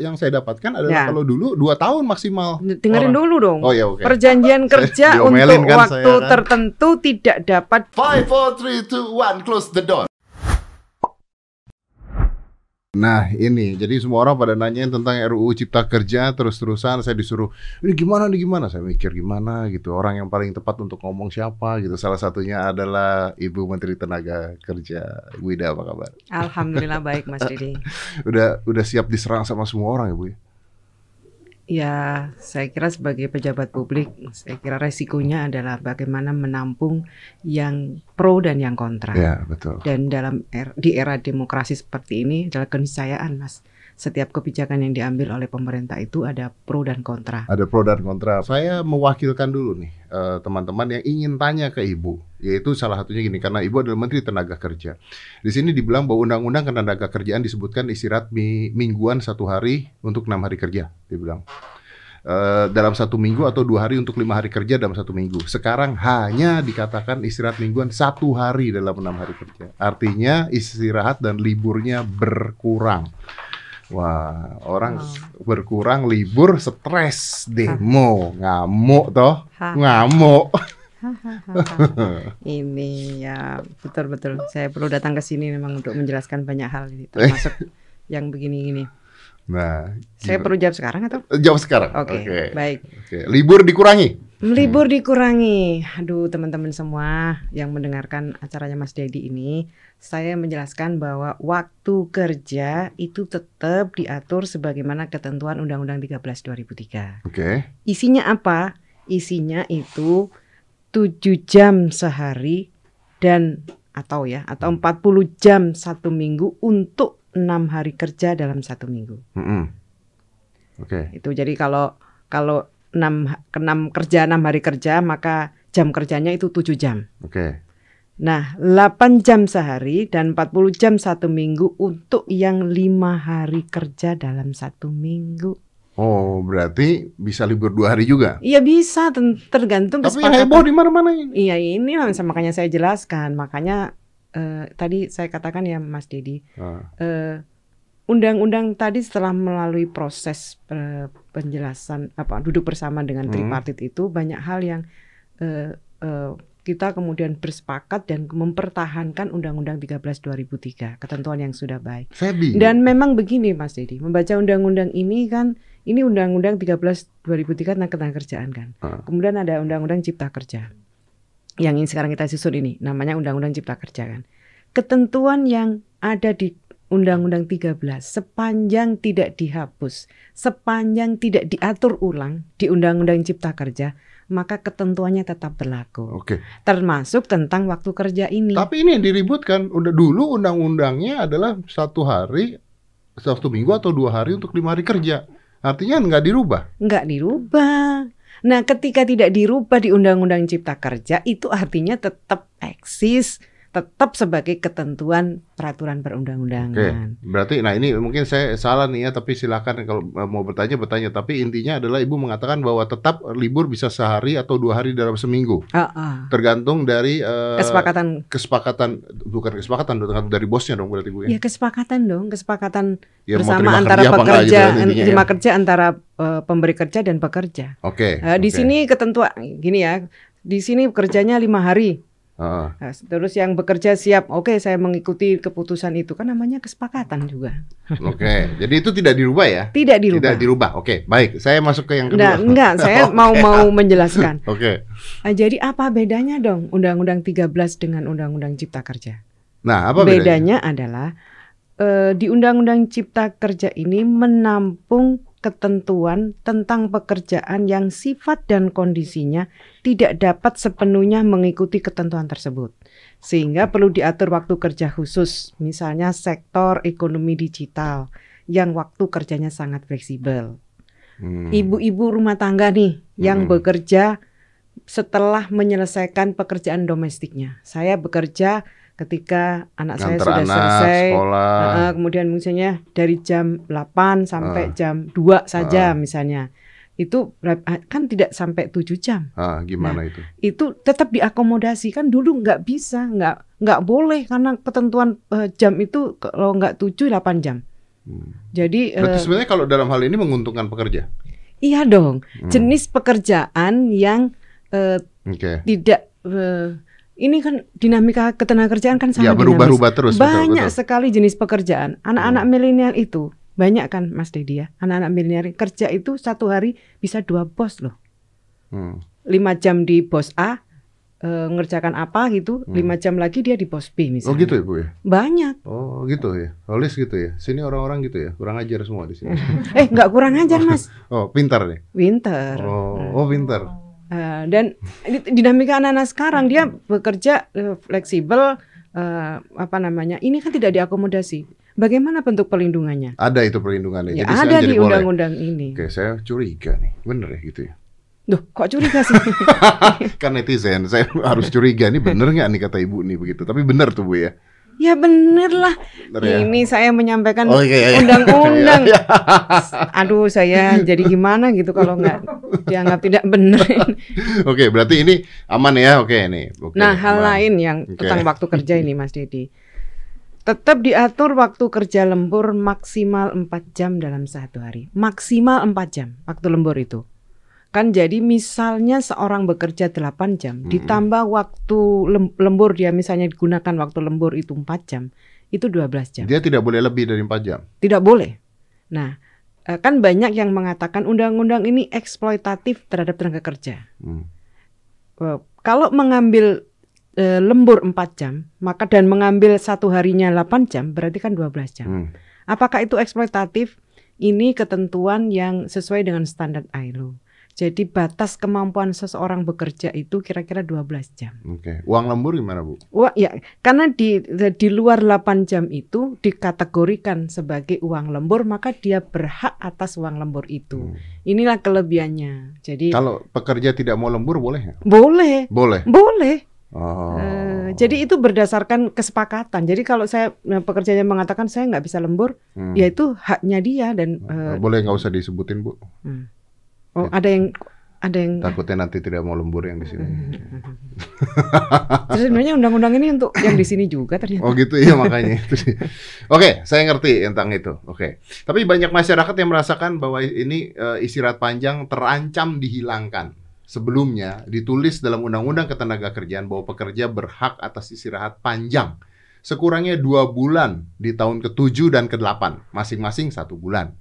yang saya dapatkan adalah Ya. kalau dulu dua tahun maksimal. Dengerin Orang. dulu dong. Oh ya oke. Perjanjian kerja untuk kan waktu saya kan. tertentu tidak dapat Five, four, three, two, one, close the door. Nah ini, jadi semua orang pada nanyain tentang RUU Cipta Kerja terus-terusan saya disuruh ini gimana nih gimana? Saya mikir gimana gitu. Orang yang paling tepat untuk ngomong siapa gitu. Salah satunya adalah Ibu Menteri Tenaga Kerja. Ibu Ida apa kabar? Alhamdulillah baik Mas Didi. Udah udah siap diserang sama semua orang ya Bu? ya? Ya, saya kira sebagai pejabat publik, saya kira resikonya adalah bagaimana menampung yang pro dan yang kontra. Ya betul. Dan dalam er- di era demokrasi seperti ini adalah keniscayaan, Mas. Setiap kebijakan yang diambil oleh pemerintah itu ada pro dan kontra. Ada pro dan kontra. Saya mewakilkan dulu nih eh, teman-teman yang ingin tanya ke Ibu, yaitu salah satunya gini karena Ibu adalah Menteri Tenaga Kerja. Di sini dibilang bahwa Undang-Undang Ketenaga Kerjaan disebutkan istirahat mi- mingguan satu hari untuk enam hari kerja, dibilang. Eh, dalam satu minggu atau dua hari untuk lima hari kerja dalam satu minggu. Sekarang hanya dikatakan istirahat mingguan satu hari dalam enam hari kerja. Artinya istirahat dan liburnya berkurang. Wah, orang berkurang libur stres, demo, ngamuk toh, Hah. ngamuk. Ini ya betul-betul. Saya perlu datang ke sini memang untuk menjelaskan banyak hal ini, termasuk yang begini-gini. Nah, Saya gimana? perlu jawab sekarang atau? jawab sekarang. Oke, Oke. baik. Oke. Libur dikurangi. Libur dikurangi. Aduh, teman-teman semua yang mendengarkan acaranya Mas Dedi ini, saya menjelaskan bahwa waktu kerja itu tetap diatur sebagaimana ketentuan Undang-Undang 13 2003. Oke. Isinya apa? Isinya itu 7 jam sehari dan atau ya atau 40 jam satu minggu untuk enam hari kerja dalam satu minggu. Mm-mm. Oke. Itu jadi kalau kalau 6 enam kerja 6 hari kerja maka jam kerjanya itu 7 jam. Oke. Nah, 8 jam sehari dan 40 jam satu minggu untuk yang lima hari kerja dalam satu minggu. Oh, berarti bisa libur dua hari juga. Iya bisa tergantung Tapi yang heboh di mana-mana ini. Iya ini makanya saya jelaskan. Makanya eh, tadi saya katakan ya Mas Dedi, Ah, eh, undang-undang tadi setelah melalui proses eh, penjelasan apa duduk bersama dengan Hmm. tripartit itu banyak hal yang eh, eh, kita kemudian bersepakat dan mempertahankan Undang-Undang 13 2003 ketentuan yang sudah baik. bingung. Dan memang begini Mas Dedi, membaca undang-undang ini kan ini Undang-Undang 13 2003 tentang ketenagakerjaan kan. Ah. Kemudian ada Undang-Undang Cipta Kerja. Yang ini sekarang kita susun ini namanya Undang-Undang Cipta Kerja kan. Ketentuan yang ada di Undang-Undang 13 sepanjang tidak dihapus, sepanjang tidak diatur ulang di Undang-Undang Cipta Kerja, maka ketentuannya tetap berlaku. Oke. Termasuk tentang waktu kerja ini. Tapi ini yang diributkan. Udah dulu undang-undangnya adalah satu hari, satu minggu atau dua hari untuk lima hari kerja. Artinya nggak dirubah. nggak dirubah. Nah, ketika tidak dirubah di Undang-Undang Cipta Kerja, itu artinya tetap eksis, tetap sebagai ketentuan peraturan Oke, perundang-undangan. berarti nah ini mungkin saya salah nih ya, tapi silakan kalau eh, mau bertanya bertanya. Tapi intinya adalah ibu mengatakan bahwa tetap libur bisa sehari atau dua hari dalam seminggu, Ah, ah. tergantung dari eh, Kesepakatan, kesepakatan bukan kesepakatan, tergantung dari bosnya dong berarti bu ya. ya kesepakatan dong, kesepakatan Ya, bersama terima antara kerja pekerja, gitu intinya ya. terima kerja antara eh, pemberi kerja dan pekerja. Oke. Eh, di oke. sini ketentuan gini ya, di sini kerjanya lima hari. Heeh. Nah, terus yang bekerja siap, oke saya mengikuti keputusan itu kan namanya kesepakatan juga. Oke, jadi itu tidak dirubah ya? Tidak dirubah. Tidak dirubah. Oke, baik. Saya masuk ke yang Nah, kedua. enggak, saya Oke. mau mau menjelaskan. Oke. Ah, jadi apa bedanya dong Undang-Undang 13 dengan Undang-Undang Cipta Kerja? Nah, apa bedanya? bedanya adalah eh, di Undang-Undang Cipta Kerja ini menampung ketentuan tentang pekerjaan yang sifat dan kondisinya tidak dapat sepenuhnya mengikuti ketentuan tersebut. Sehingga perlu diatur waktu kerja khusus, misalnya sektor ekonomi digital yang waktu kerjanya sangat fleksibel. Hmm. Ibu-ibu rumah tangga nih yang Hmm. bekerja setelah menyelesaikan pekerjaan domestiknya. Saya bekerja ketika anak saya sudah anak, selesai. sekolah. Nah, kemudian misalnya dari jam 8 sampai Ah. jam 2 saja Ah. misalnya. Itu berap- kan tidak sampai 7 jam. Ah, gimana itu? Itu tetap diakomodasi kan dulu nggak bisa, nggak nggak boleh karena ketentuan eh, jam itu kalau nggak 7 8 jam. Hmm. Jadi Berarti eh, sebenarnya kalau dalam hal ini menguntungkan pekerja. iya dong, Hmm. jenis pekerjaan yang eh, Oke. tidak eh, ini kan dinamika ketenagakerjaan kan sangat Ya berubah-ubah terus. betul, Banyak betul. sekali jenis pekerjaan. Anak-anak milenial itu banyak kan Mas Dedi ya. Anak-anak milenial kerja itu satu hari bisa dua bos loh. Hmm. Lima jam di bos A eh, ngerjakan apa gitu, Hmm. lima jam lagi dia di bos B Oh misalnya. gitu ya bu ya. Banyak. Oh gitu ya. Olis gitu ya. Sini orang-orang gitu ya. Kurang ajar semua di sini. Eh nggak kurang ajar Mas. Oh pintar nih. Winter. Oh, oh pintar. Eh, dan di- dinamika anak-anak sekarang dia bekerja eh, fleksibel eh, apa namanya? Ini kan tidak diakomodasi. Bagaimana bentuk pelindungannya? Ada itu perlindungannya. Ya, Jadi ada di undang-undang ini. Oke, saya curiga nih. Bener ya gitu ya. Duh, kok curiga sih? kan netizen, saya harus curiga nih bener nggak nih kata ibu nih begitu. Tapi bener tuh bu ya. Ya bener lah. Bener ya. Ini saya menyampaikan Oh, iya, iya. undang-undang. Iya, Aduh, saya jadi gimana gitu kalau nggak dianggap tidak benar. Oke, berarti ini aman ya. Oke nih. Oke, nah, hal aman. lain yang Oke. tentang waktu kerja ini, Mas Dedi. Tetap diatur waktu kerja lembur maksimal 4 jam dalam satu hari. Maksimal 4 jam waktu lembur itu. Kan jadi misalnya seorang bekerja 8 jam, Mm-mm. ditambah waktu lem- lembur dia misalnya digunakan waktu lembur itu 4 jam, itu 12 jam. Dia tidak boleh lebih dari 4 jam. Tidak boleh. Nah, eh, kan banyak yang mengatakan undang-undang ini eksploitatif terhadap tenaga kerja. Hmm. Eh, Kalau mengambil eh, lembur 4 jam, maka dan mengambil satu harinya 8 jam, berarti kan 12 jam. Hmm. Apakah itu eksploitatif? Ini ketentuan yang sesuai dengan standar ILO. Jadi batas kemampuan seseorang bekerja itu kira-kira 12 jam. Oke. Uang lembur gimana bu? Wah, ya, karena di di luar 8 jam itu dikategorikan sebagai uang lembur, maka dia berhak atas uang lembur itu. Hmm. Inilah kelebihannya. Jadi Kalau pekerja tidak mau lembur boleh boleh, Boleh. boleh. Oh. Eh, jadi itu berdasarkan kesepakatan. Jadi kalau saya nah, pekerjanya mengatakan saya nggak bisa lembur, Hmm. ya itu haknya dia dan eh, boleh nggak usah disebutin bu? hmm. Oh ada yang ada yang Takutnya nanti tidak mau lembur yang di sini. terus sebenarnya undang-undang ini untuk yang di sini juga ternyata. Oh gitu ya makanya. itu sih. Oke, saya ngerti tentang itu. Oke. Tapi banyak masyarakat yang merasakan bahwa ini eh, istirahat panjang terancam dihilangkan. Sebelumnya ditulis dalam Undang-Undang Ketenagakerjaan bahwa pekerja berhak atas istirahat panjang sekurangnya dua bulan di tahun ke-7 dan ke-8, masing-masing satu bulan.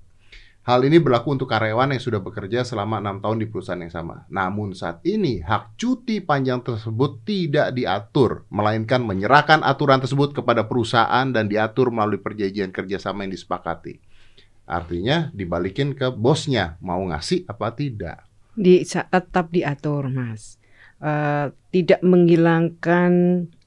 Hal ini berlaku untuk karyawan yang sudah bekerja selama enam tahun di perusahaan yang sama. Namun saat ini hak cuti panjang tersebut tidak diatur, melainkan menyerahkan aturan tersebut kepada perusahaan dan diatur melalui perjanjian kerjasama yang disepakati. Artinya dibalikin ke bosnya, mau ngasih apa tidak. Di tetap diatur, Mas. Eh, tidak menghilangkan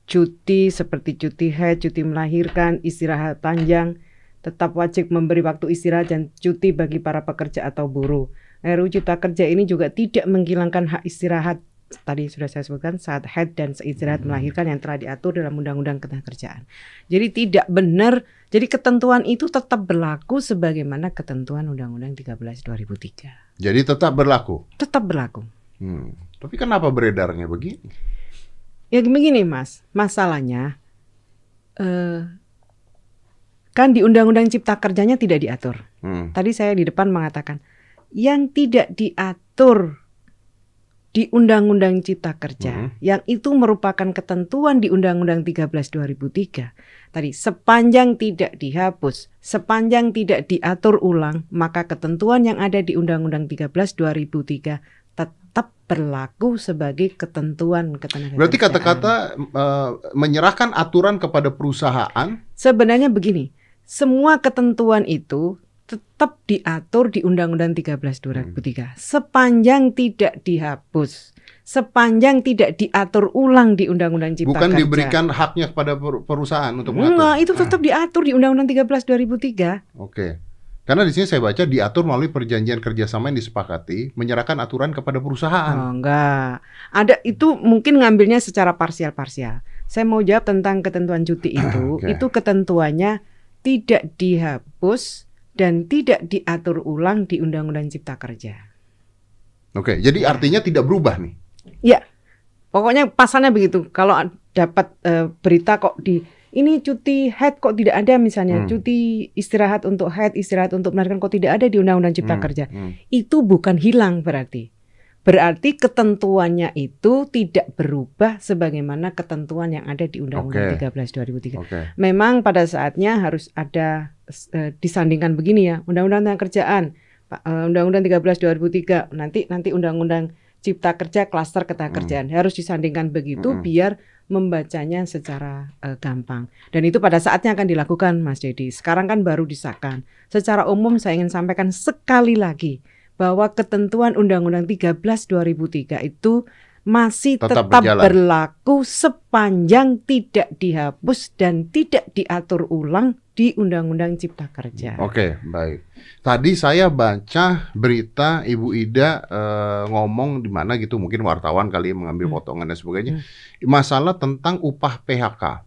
cuti seperti cuti haid, cuti melahirkan, istirahat panjang, tetap wajib memberi waktu istirahat dan cuti bagi para pekerja atau buruh. RUU Cipta Kerja ini juga tidak menghilangkan hak istirahat tadi sudah saya sebutkan saat haid dan istirahat melahirkan yang telah diatur dalam Undang-Undang Ketenagakerjaan. Jadi tidak benar, jadi ketentuan itu tetap berlaku sebagaimana ketentuan Undang-Undang 13 2003. Jadi tetap berlaku. Tetap berlaku. Hmm. Tapi kenapa beredarnya begini? Ya begini Mas, masalahnya eh kan di Undang-Undang Cipta Kerjanya tidak diatur. Hmm. Tadi saya di depan mengatakan yang tidak diatur di Undang-Undang Cipta Kerja, Mhm. yang itu merupakan ketentuan di Undang-Undang 13 2003. Tadi sepanjang tidak dihapus, sepanjang tidak diatur ulang, maka ketentuan yang ada di Undang-Undang 13 2003 tetap berlaku sebagai ketentuan ketenagakerjaan. Berarti kata-kata eh, menyerahkan aturan kepada perusahaan Sebenarnya begini, semua ketentuan itu tetap diatur di Undang-Undang 13 2003 sepanjang tidak dihapus, sepanjang tidak diatur ulang di Undang-Undang Cipta bukan Kerja. diberikan haknya kepada per- perusahaan untuk mengatur. Enggak, itu tetap diatur di Undang-Undang 13 2003. Oke. Karena di sini saya baca diatur melalui perjanjian kerjasama yang disepakati menyerahkan aturan kepada perusahaan. Oh, enggak. Ada itu mungkin ngambilnya secara parsial-parsial. Saya mau jawab tentang ketentuan cuti itu. Oke. Itu ketentuannya tidak dihapus dan tidak diatur ulang di Undang-Undang Cipta Kerja. Oke, jadi artinya tidak berubah nih. Ya, pokoknya pasalnya begitu. Kalau dapat eh, berita kok di ini cuti head kok tidak ada misalnya Hmm. cuti istirahat untuk head istirahat untuk melahirkan kok tidak ada di undang-undang cipta Hmm, kerja hmm. itu bukan hilang berarti berarti ketentuannya itu tidak berubah sebagaimana ketentuan yang ada di undang-undang Oke. 13 2003 Oke. memang pada saatnya harus ada eh, disandingkan begini ya undang-undang tentang kerjaan eh, undang-undang 13 2003 nanti nanti undang-undang cipta kerja klaster ketenagakerjaan harus disandingkan begitu Mm-mm. biar membacanya secara eh, gampang dan itu pada saatnya akan dilakukan Mas Dedi sekarang kan baru disahkan secara umum saya ingin sampaikan sekali lagi bahwa ketentuan undang-undang 13 2003 itu masih Tetap tetap, berjalan. berlaku sepanjang tidak dihapus dan tidak diatur ulang di Undang-Undang Cipta Kerja. Oke, baik. Tadi saya baca berita Ibu Ida eh, ngomong di mana gitu, mungkin wartawan kali ya mengambil Hmm. potongan dan sebagainya. Hmm. Masalah tentang upah PHK.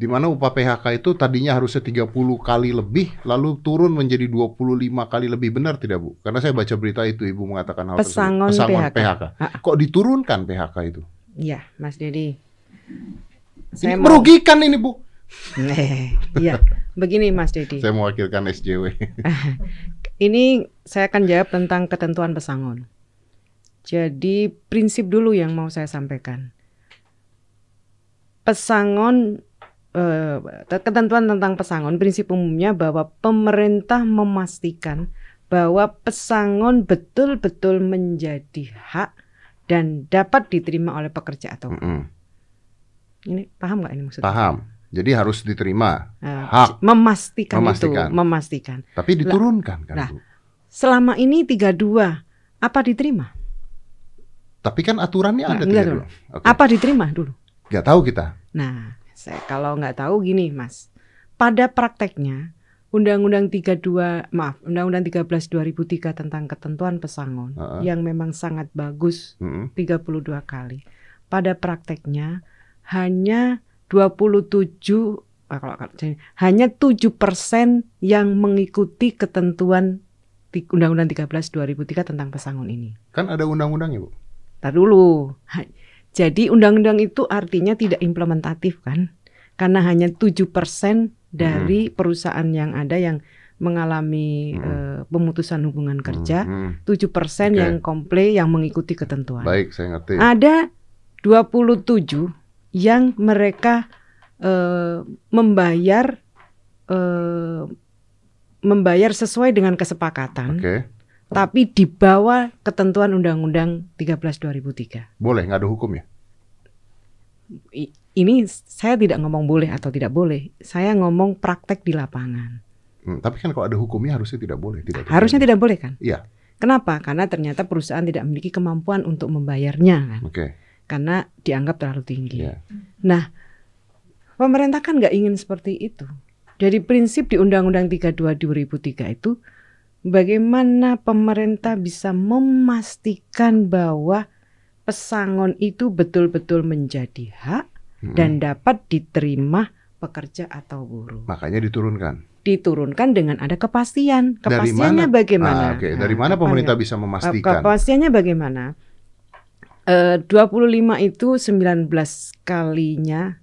Di mana upah PHK itu tadinya harusnya 30 kali lebih, lalu turun menjadi 25 kali lebih. Benar tidak, Bu? Karena saya baca berita itu, Ibu mengatakan hal Pesangon tersebut. Pesangon PHK. PHK. Ah. Kok diturunkan PHK itu? Iya, Mas Dedi. Ini merugikan ini, Bu. Iya, begini Mas Dedi. Saya mewakilkan SJW. Ini saya akan jawab tentang ketentuan pesangon. Jadi prinsip dulu yang mau saya sampaikan. Pesangon ketentuan tentang pesangon prinsip umumnya bahwa pemerintah memastikan bahwa pesangon betul-betul menjadi hak dan dapat diterima oleh pekerja atau Mm-mm. ini paham nggak ini maksudnya? Paham. Jadi harus diterima. Eh, Hak. memastikan, Memastikan. itu, memastikan. Tapi diturunkan kan, lah. Bu? Selama ini 32 apa diterima? Tapi kan aturannya Nah, ada enggak tiga dulu. Oke. Apa diterima dulu? Nggak tahu kita. Nah, saya kalau nggak tahu gini, Mas. Pada prakteknya Undang-Undang 32, maaf, Undang-Undang 13 2003 tentang ketentuan pesangon Heeh. yang memang sangat bagus Mm-mm. 32 kali. Pada prakteknya hanya 27 ah, kalau, kalau hanya 7% yang mengikuti ketentuan Undang-Undang 13 2003 tentang pesangon ini. Kan ada undang-undangnya, Bu. Tar dulu. Jadi undang-undang itu artinya tidak implementatif kan? Karena hanya 7% dari perusahaan yang ada yang mengalami Hmm. eh, pemutusan hubungan kerja, Mm-mm. 7% Oke. yang komplain yang mengikuti ketentuan. Baik, saya ngerti. Ada 27 yang mereka eh, membayar eh, membayar sesuai dengan kesepakatan, Oke. Tapi di bawah ketentuan Undang-Undang 13 2003. Boleh, nggak ada hukum ya? I- Ini saya tidak ngomong boleh atau tidak boleh, saya ngomong praktek di lapangan. Hmm, tapi kan kalau ada hukumnya harusnya tidak boleh. Tidak Harusnya tidak boleh kan? Iya. Kenapa? Karena ternyata perusahaan tidak memiliki kemampuan untuk membayarnya kan, Oke. karena dianggap terlalu tinggi. Iya. Nah, pemerintah kan nggak ingin seperti itu. Jadi prinsip di Undang-Undang 32 2003 itu bagaimana pemerintah bisa memastikan bahwa pesangon itu betul-betul menjadi hak dan dapat diterima pekerja atau buruh. Makanya diturunkan. Diturunkan dengan ada kepastian. Dari Kepastiannya mana? bagaimana? Ah, Oke. Dari Nah, mana pemerintah bisa memastikan? Kepastiannya bagaimana? Eh, 25 itu 19 kalinya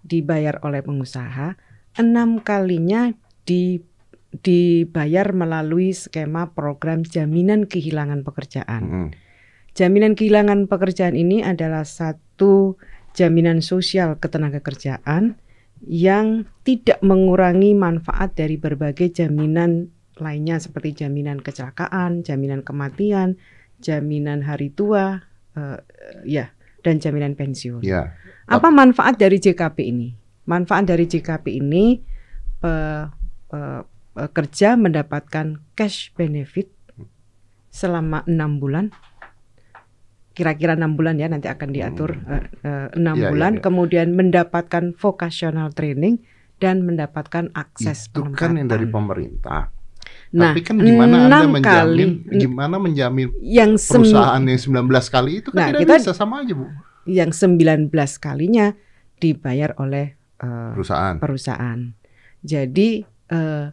dibayar oleh pengusaha, enam kalinya di dibayar melalui skema program jaminan kehilangan pekerjaan. Mm-mm. Jaminan kehilangan pekerjaan ini adalah satu jaminan sosial ketenagakerjaan yang tidak mengurangi manfaat dari berbagai jaminan lainnya seperti jaminan kecelakaan, jaminan kematian, jaminan hari tua, eh, ya, dan jaminan pensiun. Ya. Apa manfaat dari JKP ini? Manfaat dari JKP ini pe- pe- pekerja mendapatkan cash benefit selama enam bulan. Kira-kira enam bulan ya nanti akan diatur eh, eh, enam Iya, iya, bulan. iya. Kemudian mendapatkan vocational training dan mendapatkan akses Itu kan yang dari pemerintah. Nah, Tapi kan gimana Anda menjamin kali gimana menjamin yang perusahaan yang 19 kali itu kan Nah, tidak kita- bisa sama aja, Bu. yang 19 kalinya dibayar oleh eh, Perusahaan. perusahaan. Jadi eh,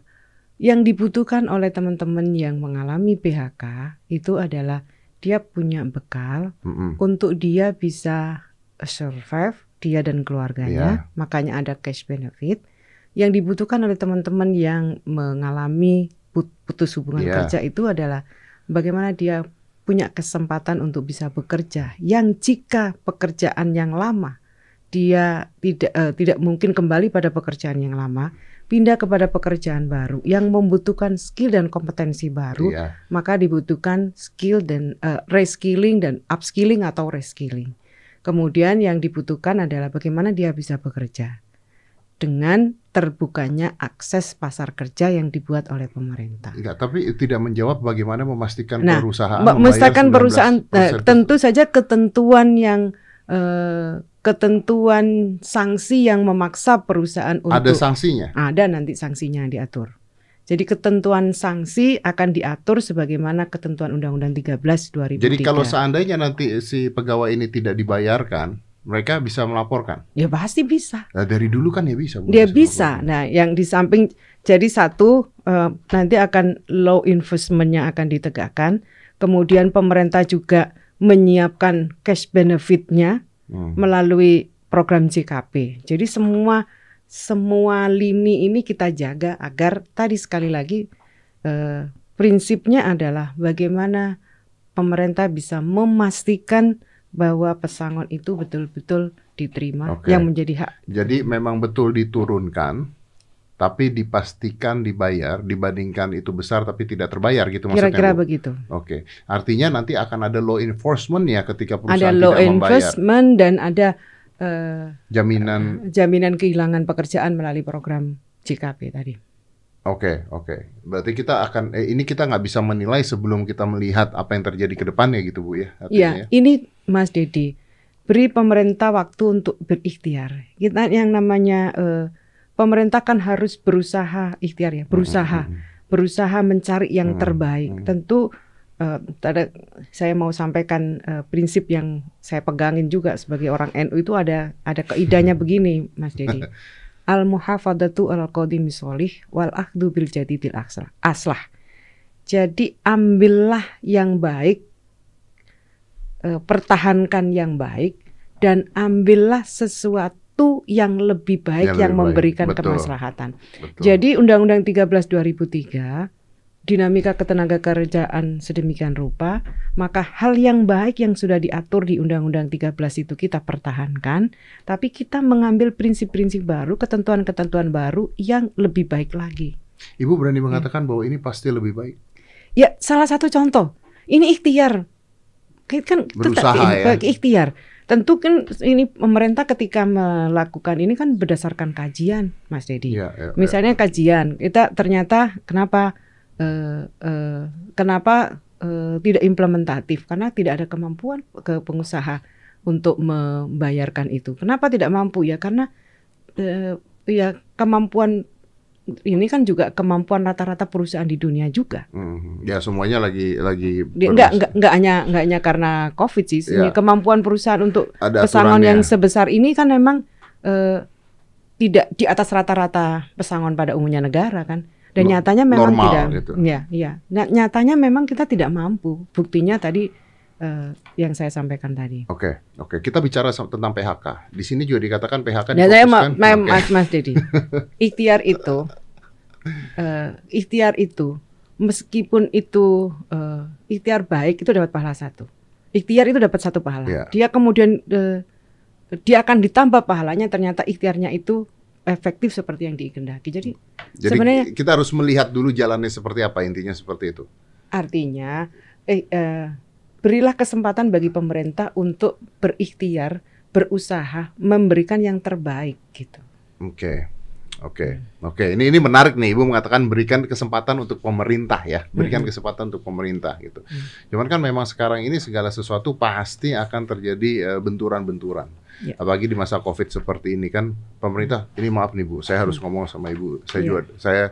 yang dibutuhkan oleh teman-teman yang mengalami PHK itu adalah dia punya bekal Mm-mm. untuk dia bisa survive dia dan keluarganya, makanya ada cash benefit. Yang dibutuhkan oleh teman-teman yang mengalami put- putus hubungan Iya. kerja itu adalah bagaimana dia punya kesempatan untuk bisa bekerja. Yang jika pekerjaan yang lama dia tidak eh, tidak mungkin kembali pada pekerjaan yang lama, pindah kepada pekerjaan baru yang membutuhkan skill dan kompetensi baru, Iya. maka dibutuhkan skill dan eh, reskilling dan upskilling atau reskilling. Kemudian yang dibutuhkan adalah bagaimana dia bisa bekerja dengan terbukanya akses pasar kerja yang dibuat oleh pemerintah. Enggak, tapi tidak menjawab bagaimana memastikan Nah, perusahaan Mestikan perusahaan eh, 19%. tentu saja ketentuan yang eh, ketentuan sanksi yang memaksa perusahaan untuk ada sanksinya. ada nanti sanksinya yang diatur. Jadi ketentuan sanksi akan diatur sebagaimana ketentuan Undang-Undang 13 2003. Jadi kalau seandainya nanti si pegawai ini tidak dibayarkan, mereka bisa melaporkan. ya pasti bisa. Nah, dari dulu kan ya bisa. Bu, Dia bisa bisa. Nah, yang di samping jadi satu eh, nanti akan law enforcement-nya akan ditegakkan. Kemudian pemerintah juga menyiapkan cash benefit-nya Hmm. melalui program JKP. Jadi semua semua lini ini kita jaga agar tadi sekali lagi eh, prinsipnya adalah bagaimana pemerintah bisa memastikan bahwa pesangon itu betul-betul diterima Oke. yang menjadi hak Jadi memang betul diturunkan, tapi dipastikan dibayar dibandingkan itu besar tapi tidak terbayar gitu maksudnya. kira-kira begitu. Oke, artinya nanti akan ada law enforcement ya ketika Ada perusahaan law tidak membayar enforcement dan ada eh, jaminan. jaminan kehilangan pekerjaan melalui program JKP tadi. Oke, oke. Berarti kita akan eh, ini kita nggak bisa menilai sebelum kita melihat apa yang terjadi ke depannya gitu bu ya. Iya, ya. ini Mas Dedi, beri pemerintah waktu untuk berikhtiar. Kita yang namanya eh, pemerintah kan harus berusaha ikhtiar ya, berusaha, Hmm, berusaha mencari yang Hmm, terbaik. hmm. Tentu ada saya mau sampaikan eh, prinsip yang saya pegangin juga sebagai orang NU itu ada ada keidahnya begini, Mas Dedi. Al muhafadatu al qadim solih wal akhdu bil jadidil aslah. aslah. Jadi ambillah yang baik eh, pertahankan yang baik dan ambillah sesuatu yang lebih baik Yang yang, lebih baik, memberikan betul. kemaslahatan. Betul. Jadi Undang-Undang 13 2003 dinamika ketenaga kerjaan sedemikian rupa, maka hal yang baik yang sudah diatur di Undang-Undang 13 itu kita pertahankan, tapi kita mengambil prinsip-prinsip baru, ketentuan-ketentuan baru yang lebih baik lagi. Ibu berani mengatakan bahwa ini pasti lebih baik. Ya, salah satu contoh. Ini ikhtiar. Kan tetap Berusaha ya. baik ikhtiar. Tentu kan ini pemerintah ketika melakukan ini kan berdasarkan kajian, Mas Dedi. Iya, iya, iya. Misalnya kajian, kita ternyata kenapa eh, eh, kenapa eh, tidak implementatif? Karena tidak ada kemampuan ke pengusaha untuk membayarkan itu. Kenapa tidak mampu ya? Karena eh, ya kemampuan ini kan juga kemampuan rata-rata perusahaan di dunia juga. Hmm, ya semuanya lagi lagi enggak, enggak, enggak hanya enggak hanya karena COVID sih. Iya. Kemampuan perusahaan untuk ada pesangon aturannya. yang sebesar ini kan memang eh, tidak di atas rata-rata pesangon pada umumnya negara kan. Dan nyatanya memang normal tidak. gitu. Iya, iya. Nah, nyatanya memang kita tidak mampu. Buktinya tadi eh, yang saya sampaikan tadi. Oke, oke. Kita bicara tentang PHK. Di sini juga dikatakan PHK Nah, saya ma- ma- Oke. Mas Mas Dedi, ikhtiar itu, eh, ikhtiar itu, meskipun itu eh, ikhtiar baik itu dapat pahala satu. Ikhtiar itu dapat satu pahala. Iya. Dia kemudian eh, dia akan ditambah pahalanya. Ternyata ikhtiarnya itu efektif seperti yang dikehendaki. Jadi Jadi sebenarnya- kita harus melihat dulu jalannya seperti apa intinya seperti itu. artinya, eh, eh, berilah kesempatan bagi pemerintah untuk berikhtiar, berusaha, memberikan yang terbaik gitu. Oke. Oke. Oke, ini ini menarik nih Ibu mengatakan berikan kesempatan untuk pemerintah ya. Berikan Mm-mm. kesempatan untuk pemerintah gitu. Mm. Cuman kan memang sekarang ini segala sesuatu pasti akan terjadi eh, benturan-benturan. Ya. Apalagi di masa Covid seperti ini kan pemerintah ini maaf nih Bu, saya harus ngomong sama Ibu. Saya Iya. juga saya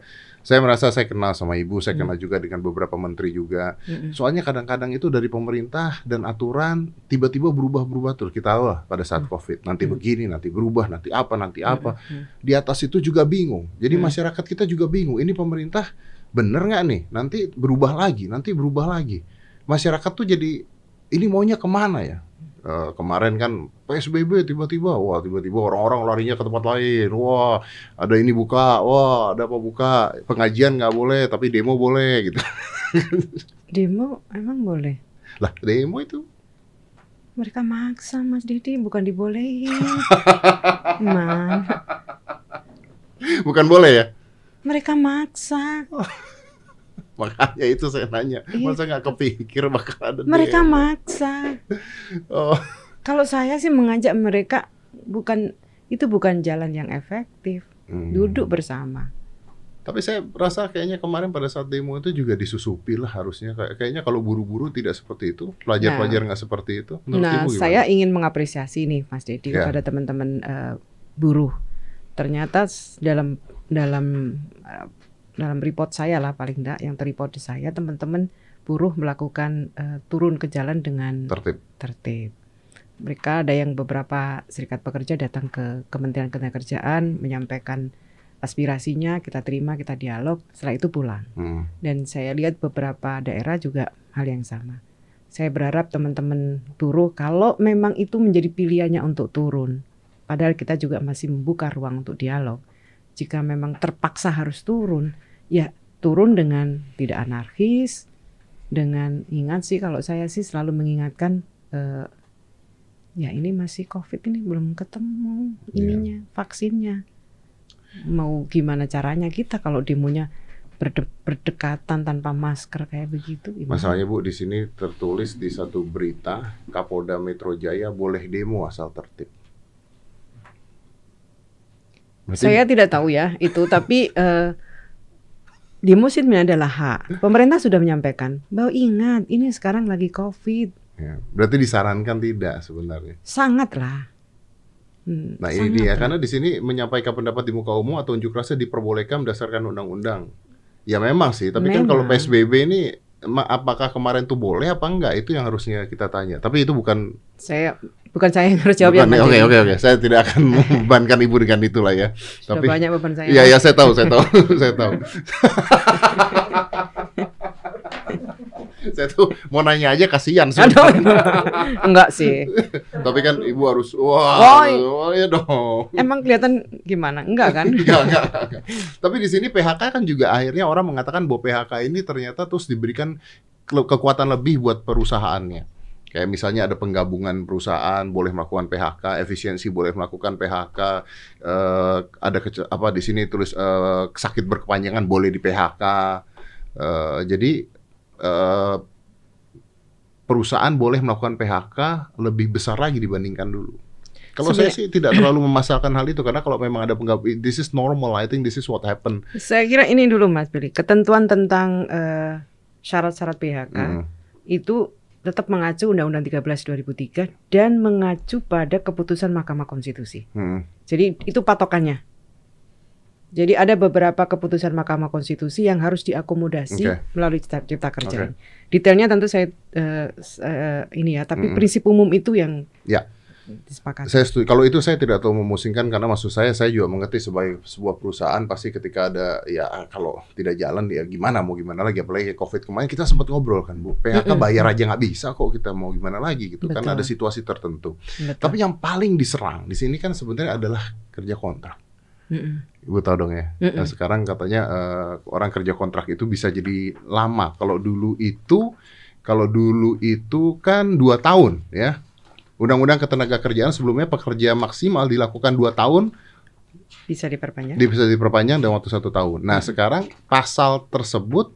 saya merasa saya kenal sama Ibu, saya Mm. kenal juga dengan beberapa menteri juga. Mm-mm. Soalnya kadang-kadang itu dari pemerintah dan aturan tiba-tiba berubah-berubah terus. Kita tahu lah pada saat Covid, nanti Hmm. begini, nanti berubah, nanti apa, nanti apa. Mm-mm. Di atas itu juga bingung. Jadi Hmm. masyarakat kita juga bingung. Ini pemerintah bener nggak nih? Nanti berubah lagi, nanti berubah lagi. Masyarakat tuh jadi ini maunya ke mana ya? Eh, kemarin kan PSBB tiba-tiba, wah tiba-tiba orang-orang larinya ke tempat lain, wah ada ini buka, wah ada apa buka, pengajian nggak boleh tapi demo boleh gitu. Demo emang boleh? Lah demo itu Mereka maksa Mas Didi, bukan dibolehin. Man, bukan boleh ya? mereka maksa. Makanya itu saya nanya, Iya. masa nggak kepikir bakal ada Mereka demo? maksa. Oh, Kalau saya sih mengajak mereka bukan itu bukan jalan yang efektif. hmm. Duduk bersama. Tapi saya rasa kayaknya kemarin pada saat demo itu juga disusupi lah harusnya. Kayak- Kayaknya kalau buru-buru tidak seperti itu, pelajar-pelajar nggak seperti itu. Menurut Nah, saya ingin mengapresiasi nih Mas Dedi Ya. kepada teman-teman eh, buruh. Ternyata dalam dalam eh, dalam report saya lah paling enggak yang terreport di saya teman-teman buruh melakukan eh, turun ke jalan dengan tertib. tertib. Mereka ada yang beberapa serikat pekerja datang ke Kementerian Ketenagakerjaan menyampaikan aspirasinya, kita terima, kita dialog, setelah itu pulang. Hmm. Dan saya lihat beberapa daerah juga hal yang sama. Saya berharap teman-teman buruh kalau memang itu menjadi pilihannya untuk turun. Padahal kita juga masih membuka ruang untuk dialog. Jika memang terpaksa harus turun, ya turun dengan tidak anarkis, dengan ingat sih kalau saya sih selalu mengingatkan eh, ya ini masih covid ini belum ketemu Iya. ininya vaksinnya mau gimana caranya kita kalau demonya berde- berdekatan tanpa masker kayak begitu gimana? Masalahnya Bu di sini tertulis di satu berita Kapolda Metro Jaya boleh demo asal tertib. Berarti- Saya tidak tahu ya itu, tapi eh, sebenarnya adalah hak. Pemerintah sudah menyampaikan bahwa ingat ini sekarang lagi COVID, ya, berarti disarankan tidak sebenarnya. sangatlah. Hmm, Nah ini sangat dia lah. karena di sini menyampaikan pendapat di muka umum atau unjuk rasa diperbolehkan berdasarkan undang-undang. Ya memang sih, tapi kan kalau Memang. PSBB ini apakah kemarin tuh boleh apa enggak itu yang harusnya kita tanya. Tapi itu bukan Saya bukan saya yang harus jawab ya. bukan- Oke oke oke, saya tidak akan membebankan ibu dengan itulah ya. Sudah Tapi banyak beban saya. Iya ya saya tahu saya tahu saya tahu. saya tuh mau nanya aja kasihan Aduh, sebenarnya. enggak sih. Tapi kan ibu harus wah, Oh, oh, ya dong. Emang kelihatan gimana? Enggak kan? Enggak, enggak, enggak. Tapi di sini PHK kan juga akhirnya orang mengatakan bahwa PHK ini ternyata terus diberikan ke- kekuatan lebih buat perusahaannya. Kayak misalnya ada penggabungan perusahaan boleh melakukan PHK, efisiensi boleh melakukan PHK, eh, ada kece- apa di sini tulis eh, sakit berkepanjangan boleh di PHK. Eh, jadi eh, perusahaan boleh melakukan PHK lebih besar lagi dibandingkan dulu. Kalau saya sih tidak terlalu memasalkan hal itu karena kalau memang ada penggabungan, this is normal. I think this is what happened. Saya kira ini dulu Mas Billy, ketentuan tentang eh, syarat-syarat PHK Mm. itu tetap mengacu Undang-Undang 13 2003 dan mengacu pada keputusan Mahkamah Konstitusi. Hmm. Jadi itu patokannya. Jadi ada beberapa keputusan Mahkamah Konstitusi yang harus diakomodasi Oke. melalui cipta, cipta kerja. ini. Detailnya tentu saya s- eh, ini ya, tapi Mm-mm. prinsip umum itu yang Ya. Disepakati. Saya setuju. Kalau itu saya tidak tahu memusingkan karena maksud saya saya juga mengerti sebagai sebuah perusahaan pasti ketika ada ya kalau tidak jalan ya gimana mau gimana lagi apalagi Covid kemarin kita sempat ngobrol kan Bu. PHK bayar aja nggak bisa kok kita mau gimana lagi gitu karena ada Betul. situasi tertentu. Betul. Tapi yang paling diserang di sini kan sebenarnya adalah kerja kontrak. Mm-mm. Ibu tahu dong ya. Mm-mm. Nah, sekarang katanya eh, orang kerja kontrak itu bisa jadi lama. Kalau dulu itu kalau dulu itu kan dua tahun ya. Undang-undang ketenagakerjaan sebelumnya pekerja maksimal dilakukan dua tahun bisa diperpanjang. bisa diperpanjang dalam waktu satu tahun. Nah sekarang pasal tersebut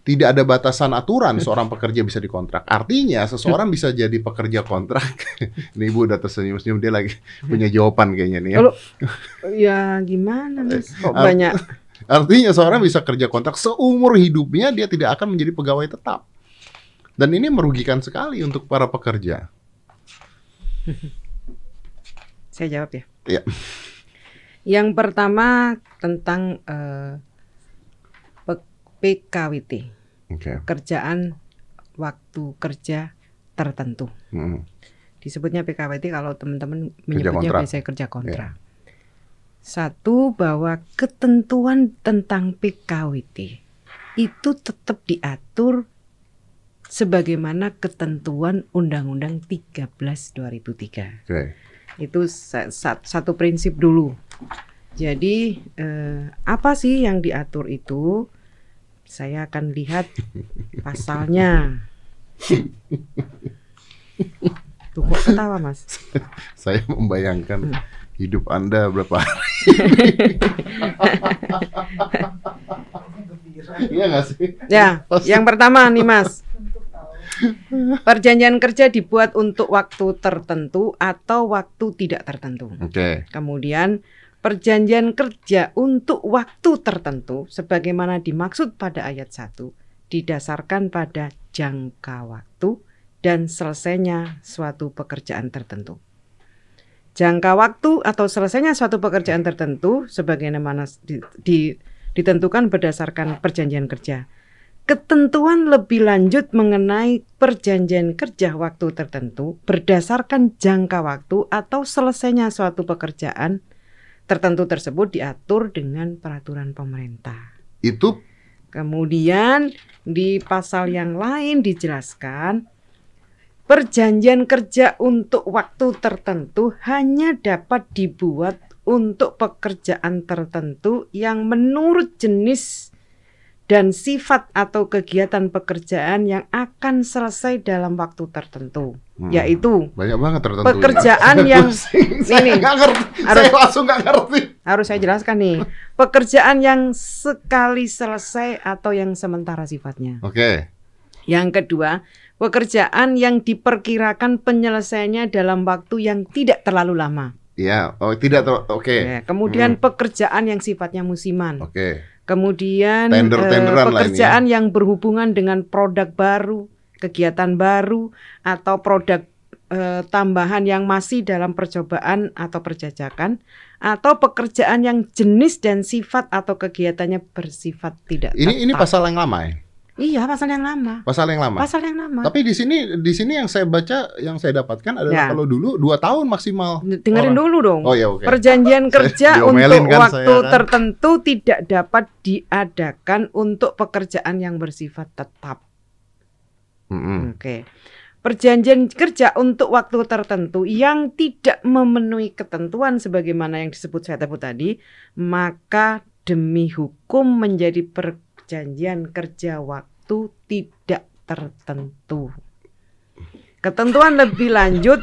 tidak ada batasan aturan seorang pekerja bisa dikontrak. Artinya seseorang bisa jadi pekerja kontrak. Ini ibu udah tersenyum-senyum dia lagi punya jawaban kayaknya nih ya. Kalau ya gimana Mas? Kok Ar- banyak Artinya seorang bisa kerja kontrak seumur hidupnya dia tidak akan menjadi pegawai tetap. Dan ini merugikan sekali untuk para pekerja. Saya jawab ya. Iya. Yang pertama tentang eh, P- PKWT, Oke. kerjaan waktu kerja tertentu. Hmm. Disebutnya PKWT kalau teman-teman Kerja menyebutnya kontrak. biasanya kerja kontrak. Satu bahwa ketentuan tentang PKWT itu tetap diatur sebagaimana ketentuan Undang-Undang 13 2003. Oke. Itu sa- sa- satu prinsip dulu. Jadi eh, apa sih yang diatur itu? Saya akan lihat pasalnya. Tuh kok ketawa mas? Saya membayangkan hidup Anda berapa hari. Iya nggak sih? Ya, yang pertama nih Mas. Perjanjian kerja dibuat untuk waktu tertentu atau waktu tidak tertentu. Oke. Kemudian perjanjian kerja untuk waktu tertentu sebagaimana dimaksud pada ayat 1 didasarkan pada jangka waktu dan selesainya suatu pekerjaan tertentu. Jangka waktu atau selesainya suatu pekerjaan tertentu sebagaimana di- di- ditentukan berdasarkan perjanjian kerja. Ketentuan lebih lanjut mengenai perjanjian kerja waktu tertentu berdasarkan jangka waktu atau selesainya suatu pekerjaan tertentu tersebut diatur dengan peraturan pemerintah. Itu Kemudian di pasal yang lain dijelaskan perjanjian kerja untuk waktu tertentu hanya dapat dibuat untuk pekerjaan tertentu yang menurut jenis dan sifat atau kegiatan pekerjaan yang akan selesai dalam waktu tertentu, Hmm. yaitu banyak banget tertentu. Pekerjaan Saya yang- Ini. ngerti. Harus- Saya langsung nggak ngerti. harus saya jelaskan nih, pekerjaan yang sekali selesai atau yang sementara sifatnya. Oke. Yang kedua, pekerjaan yang diperkirakan penyelesaiannya dalam waktu yang tidak terlalu lama. Iya. Oh tidak. Oke. Ya, kemudian pekerjaan yang sifatnya musiman. Oke. Kemudian lah ini ya. pekerjaan yang berhubungan dengan produk baru, kegiatan baru, atau produk eh, tambahan yang masih dalam percobaan atau perjajakan, atau pekerjaan yang jenis dan sifat atau kegiatannya bersifat tidak Ini ini tetap. pasal yang lama ya. Iya, pasal yang lama. Pasal yang lama. Pasal yang lama. Tapi di sini di sini yang saya baca yang saya dapatkan adalah Ya. kalau dulu dua tahun maksimal. Dengerin orang. dulu dong. Oh ya oke. Perjanjian Saya kerja untuk kan waktu saya kan. tertentu tidak dapat diadakan untuk pekerjaan yang bersifat tetap. Mm-mm. Oke. Perjanjian kerja untuk waktu tertentu yang tidak memenuhi ketentuan sebagaimana yang disebut saya tadi tadi, maka demi hukum menjadi perjanjian kerja waktu tidak tertentu. Ketentuan lebih lanjut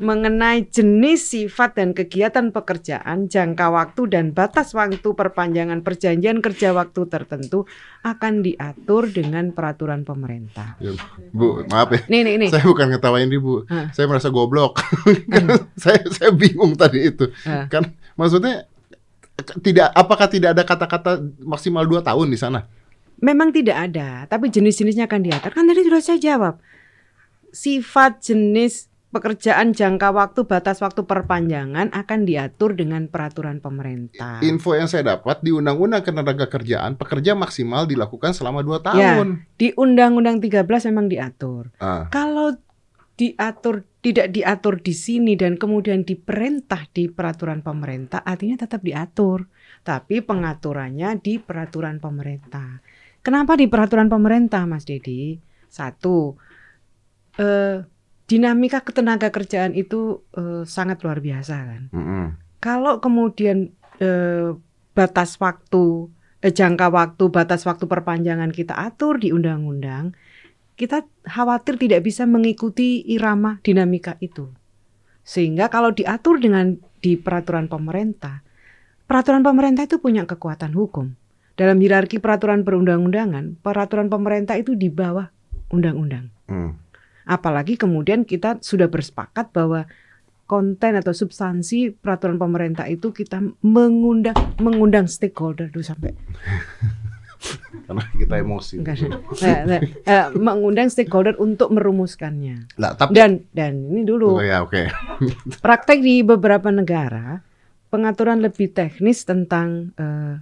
mengenai jenis, sifat, dan kegiatan pekerjaan, jangka waktu, dan batas waktu perpanjangan perjanjian kerja waktu tertentu akan diatur dengan peraturan pemerintah. Ya, Bu, maaf ya. Nih, nih, nih. Saya bukan ngetawain Ibu. Hah. Saya merasa goblok. saya saya bingung tadi itu. Hah. Kan maksudnya tidak apakah tidak ada kata-kata maksimal dua tahun di sana? Memang tidak ada, tapi jenis-jenisnya akan diatur. Kan tadi sudah saya jawab. Sifat, jenis, pekerjaan, jangka waktu, batas waktu perpanjangan akan diatur dengan peraturan pemerintah. Info yang saya dapat di Undang-Undang Ketenagakerjaan pekerja maksimal dilakukan selama dua Ya. tahun. Di Undang-Undang 13 memang diatur. Ah, Kalau diatur tidak diatur di sini dan kemudian diperintah di peraturan pemerintah, artinya tetap diatur. Tapi pengaturannya di peraturan pemerintah. Kenapa di peraturan pemerintah, Mas Dedi? Satu, eh, dinamika ketenaga kerjaan itu eh, sangat luar biasa kan. mm-mm. Kalau kemudian eh, batas waktu, eh, jangka waktu, batas waktu perpanjangan kita atur di undang-undang, kita khawatir tidak bisa mengikuti irama dinamika itu. Sehingga kalau diatur dengan di peraturan pemerintah, peraturan pemerintah itu punya kekuatan hukum. Dalam hierarki peraturan perundang-undangan, peraturan pemerintah itu di bawah undang-undang. Mm. Apalagi kemudian kita sudah bersepakat bahwa konten atau substansi peraturan pemerintah itu kita mengundang mengundang stakeholder dulu sampai Karena kita emosi. enggak, eh, eh, eh, mengundang stakeholder untuk merumuskannya. Lah, tapi Dan dan ini dulu Oh ya, oke. praktek di beberapa negara pengaturan lebih teknis tentang eh,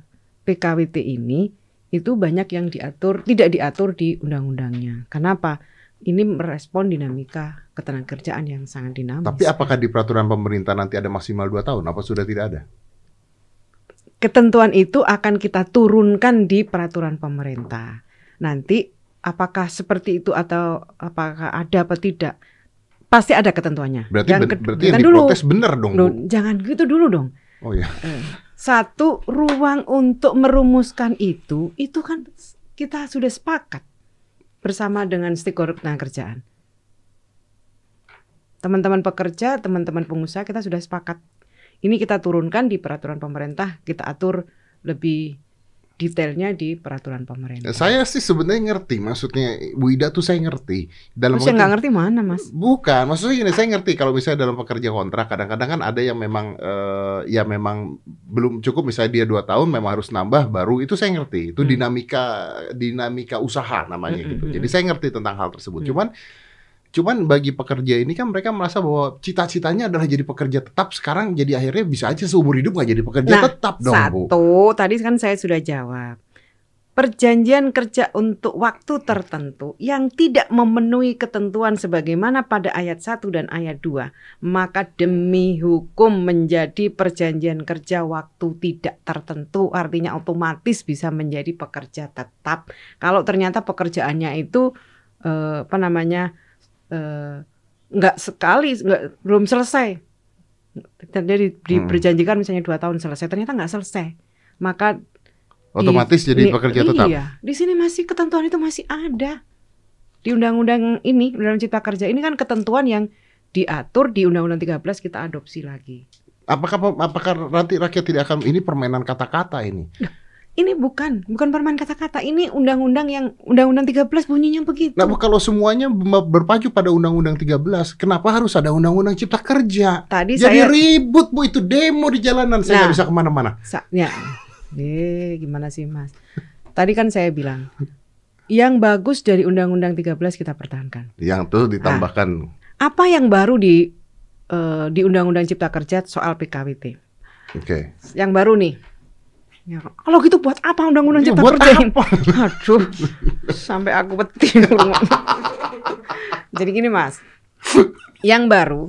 PKWT ini itu banyak yang diatur tidak diatur di undang-undangnya. Kenapa? Ini merespon dinamika ketenagakerjaan yang sangat dinamis. Tapi apakah di peraturan pemerintah nanti ada maksimal dua tahun? Apa sudah tidak ada? ketentuan itu akan kita turunkan di peraturan pemerintah. Nanti apakah seperti itu atau apakah ada apa tidak? Pasti ada ketentuannya. Berarti Yang berarti yang dulu. diprotes bener dong, Bu. Jangan gitu dulu dong. Oh ya. Eh, Satu ruang untuk merumuskan itu, itu kan kita sudah sepakat bersama dengan stakeholder tenaga kerjaan. Teman-teman pekerja, teman-teman pengusaha kita sudah sepakat. Ini kita turunkan di peraturan pemerintah, kita atur lebih detailnya di peraturan pemerintah. Saya sih sebenarnya ngerti maksudnya Bu Ida tuh saya ngerti. Dalam arti- nggak ngerti mana, Mas? Bukan, maksudnya gini, saya ngerti kalau misalnya dalam pekerja kontrak kadang-kadang kan ada yang memang eh, ya memang belum cukup misalnya dia dua tahun memang harus nambah baru itu saya ngerti itu Hmm. dinamika dinamika usaha namanya Hmm, gitu. hmm, Jadi hmm. saya ngerti tentang hal tersebut. Hmm. Cuman cuman bagi pekerja ini kan mereka merasa bahwa cita-citanya adalah jadi pekerja tetap sekarang jadi akhirnya bisa aja seumur hidup nggak jadi pekerja Nah, tetap dong Bu. Satu, tadi kan saya sudah jawab. Perjanjian kerja untuk waktu tertentu yang tidak memenuhi ketentuan sebagaimana pada ayat 1 dan ayat 2, maka demi hukum menjadi perjanjian kerja waktu tidak tertentu, artinya otomatis bisa menjadi pekerja tetap. Kalau ternyata pekerjaannya itu eh, apa namanya eh, nggak sekali, nggak belum selesai. Jadi diperjanjikan misalnya dua tahun selesai, ternyata nggak selesai, maka Otomatis di- jadi pekerja tetap. Iya, di sini masih ketentuan itu masih ada di undang-undang ini, undang Cipta Kerja ini kan ketentuan yang diatur di Undang-Undang 13 kita adopsi lagi. Apakah apakah nanti rakyat tidak akan ini permainan kata-kata ini? Ini bukan bukan permain kata-kata, ini undang-undang yang Undang-Undang 13 bunyinya begitu. Nah, kalau semuanya be- berpacu pada Undang-Undang 13, kenapa harus ada Undang-Undang Cipta Kerja? Tadi Jadi saya ribut bu itu demo di jalanan, saya nggak Nah. bisa ke mana-mana. Sa- ya. Eh, gimana sih, Mas? Tadi kan saya bilang yang bagus dari Undang-Undang 13 kita pertahankan. Yang tuh ditambahkan, Apa yang baru di eh, di Undang-Undang Cipta Kerja soal PKWT? oke. Yang baru nih. Ya, kalau gitu buat apa Undang-Undang Ya, Cipta buat Kerja apa? Aduh, sampai aku petir. Jadi gini Mas, yang baru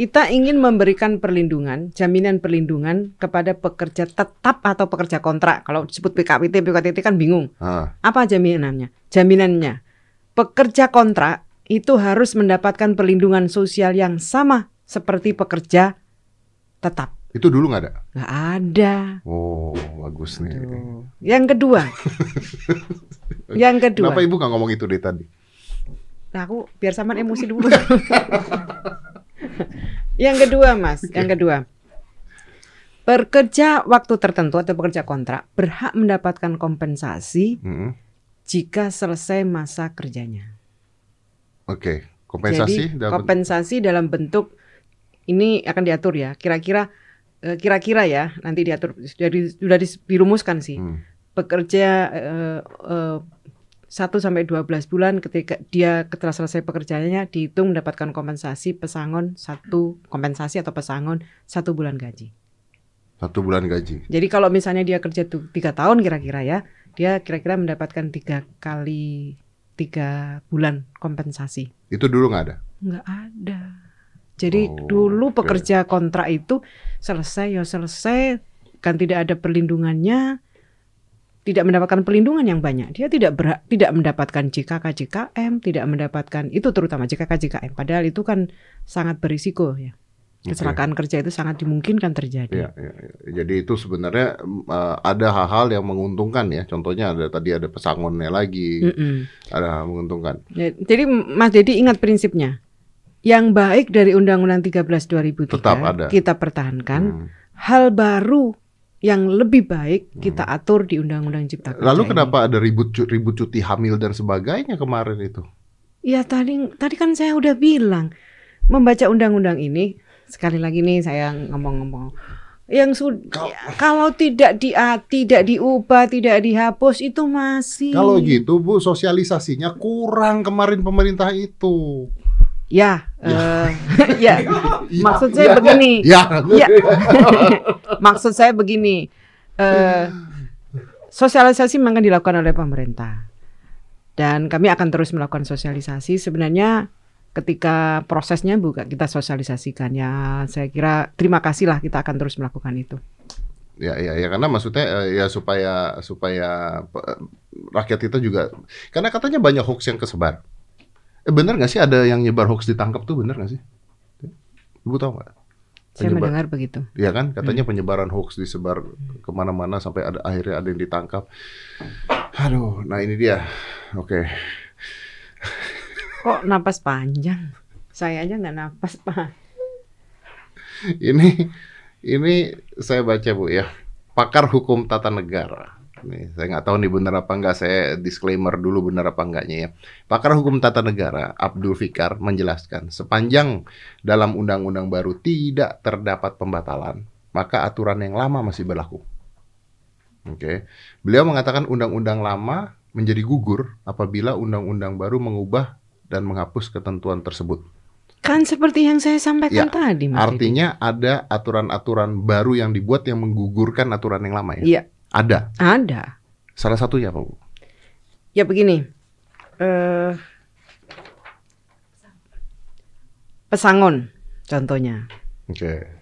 kita ingin memberikan perlindungan, jaminan perlindungan kepada pekerja tetap atau pekerja kontrak. Kalau disebut PKWT, PKWT kan bingung. Ah, Apa jaminannya? Jaminannya, pekerja kontrak itu harus mendapatkan perlindungan sosial yang sama seperti pekerja tetap. Itu dulu nggak ada. Nggak ada. Oh, bagus nih. Tuh. Yang kedua, yang kedua. Kenapa ibu nggak ngomong itu dari tadi? Nah, aku biar sama emosi dulu. yang kedua, Mas, yang kedua. Pekerja waktu tertentu atau pekerja kontrak berhak mendapatkan kompensasi Mm-mm. jika selesai masa kerjanya. Oke, kompensasi Jadi dalam kompensasi dalam bentuk ini akan diatur ya. Kira-kira kira-kira ya nanti diatur sudah dis- dirumuskan sih. Hmm. Pekerja eh, eh, 1 sampai 12 bulan ketika dia setelah selesai pekerjaannya dihitung mendapatkan kompensasi pesangon satu kompensasi atau pesangon satu bulan gaji. satu bulan gaji. Jadi kalau misalnya dia kerja tuh tiga tahun kira-kira ya, dia kira-kira mendapatkan tiga kali tiga bulan kompensasi. Itu dulu nggak ada. Nggak ada. Jadi Oh, dulu pekerja kontrak itu selesai ya selesai kan tidak ada perlindungannya, tidak mendapatkan perlindungan yang banyak. Dia tidak berhak, tidak mendapatkan JKK JKM, tidak mendapatkan itu terutama JKK JKM. Padahal itu kan sangat berisiko ya. Kecelakaan kerja itu sangat dimungkinkan terjadi. Ya, ya, ya. Jadi itu sebenarnya mm, eh, ada hal-hal yang menguntungkan ya. Contohnya ada tadi ada pesangonnya lagi, Mm-mm. ada hal menguntungkan. Ya, jadi Mas Dedi ingat prinsipnya. Yang baik dari Undang-Undang 13 2003 Tetap ada. kita pertahankan. Hmm. hal baru yang lebih baik kita atur di Undang-Undang Cipta Kerja. Lalu ini. kenapa ada ribut ribut cuti hamil dan sebagainya kemarin itu? Ya tadi tadi kan saya udah bilang membaca undang-undang ini sekali lagi nih saya ngomong-ngomong yang sudah Kal- kalau tidak di tidak diubah tidak dihapus itu masih Kalau gitu Bu, sosialisasinya kurang kemarin pemerintah itu. Ya eh, ya. Maksud Ya, saya begini. Ya, ya. Maksud saya begini eh, sosialisasi memang dilakukan oleh pemerintah. Dan kami akan terus melakukan sosialisasi. Sebenarnya ketika prosesnya bukan kita sosialisasikan. Ya saya kira terima kasih lah kita akan terus melakukan itu. Ya, ya, ya. Karena maksudnya eh, ya supaya supaya eh, rakyat kita juga karena katanya banyak hoax yang kesebar. Eh, bener nggak sih ada yang nyebar hoax ditangkap tuh bener nggak sih? Ibu tahu? Saya Penyebar- mendengar begitu. Ya kan katanya penyebaran hoax disebar ke mana-mana sampai ada akhirnya ada yang ditangkap. Aduh, nah ini dia. Oke. Kok napas panjang? Saya aja nggak napas pak. Ini ini saya baca Bu ya. Pakar hukum tata negara. Nih, saya nggak tahu nih benar apa enggak. Saya disclaimer dulu benar apa enggaknya ya. Pakar hukum tata negara Abdul Fikar menjelaskan sepanjang dalam undang-undang baru tidak terdapat pembatalan, maka aturan yang lama masih berlaku. Oke. Beliau mengatakan undang-undang lama menjadi gugur apabila undang-undang baru mengubah dan menghapus ketentuan tersebut. Kan seperti yang saya sampaikan Ya, tadi, Mas. Didi. Artinya ada aturan-aturan baru yang dibuat yang menggugurkan aturan yang lama ya? Iya, Ada. ada. Salah satunya apa, Bu? Ya begini, eh pesangon contohnya. Oke.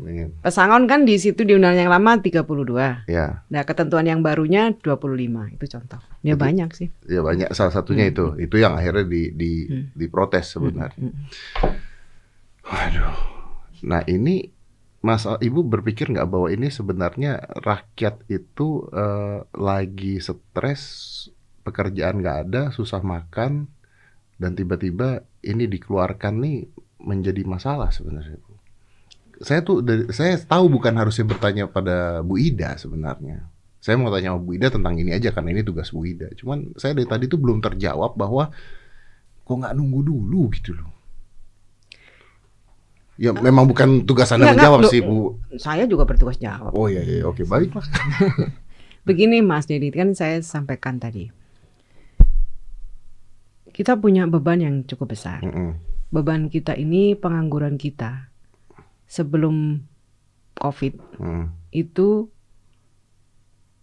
Ini, Pesangon kan di situ di undang yang lama 32. ya, Nah, ketentuan yang barunya 25. Itu contoh. Ya Betul. banyak sih. ya banyak. Salah satunya Hmm. itu. Itu yang akhirnya di di Hmm. diprotes sebenarnya. Mm, mm. Waduh. Nah ini Mas Ibu berpikir nggak bahwa ini sebenarnya rakyat itu eh, lagi stres, pekerjaan nggak ada, susah makan, dan tiba-tiba ini dikeluarkan nih menjadi masalah sebenarnya. Saya tuh saya tahu bukan harusnya bertanya pada Bu Ida sebenarnya. Saya mau tanya sama Bu Ida tentang ini aja karena ini tugas Bu Ida. Cuman saya dari tadi tuh belum terjawab bahwa kok nggak nunggu dulu gitu loh. Ya memang bukan tugas Anda menjawab sih Bu. Saya juga bertugas jawab. Oh iya iya oke baiklah. Begini Mas Dedi, kan saya sampaikan tadi. Kita punya beban yang cukup besar. Mm-mm. Beban kita ini pengangguran kita sebelum COVID Mm, itu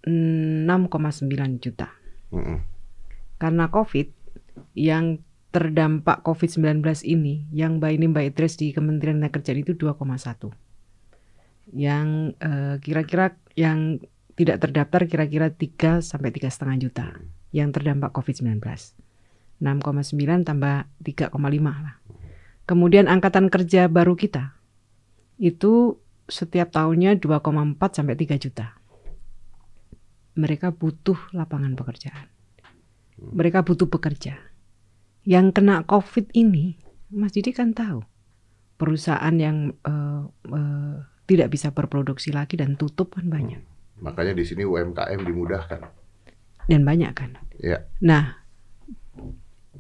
6,9 juta. mm-mm. Karena COVID yang terdampak COVID-19 ini yang Mbak ini Mbak Idris di Kementerian Kerjaan itu 2,1. Yang eh, kira-kira yang tidak terdaftar kira-kira 3 sampai tiga setengah juta yang terdampak COVID-19. 6,9 tambah 3,5 lah. Kemudian angkatan kerja baru kita itu setiap tahunnya 2,4 sampai 3 juta. Mereka butuh lapangan pekerjaan. Mereka butuh bekerja. Yang kena COVID ini, Mas Didi kan tahu, perusahaan yang eh, eh, tidak bisa berproduksi lagi dan tutup kan banyak. Makanya di sini UMKM dimudahkan. Dan banyak kan. Ya. Nah,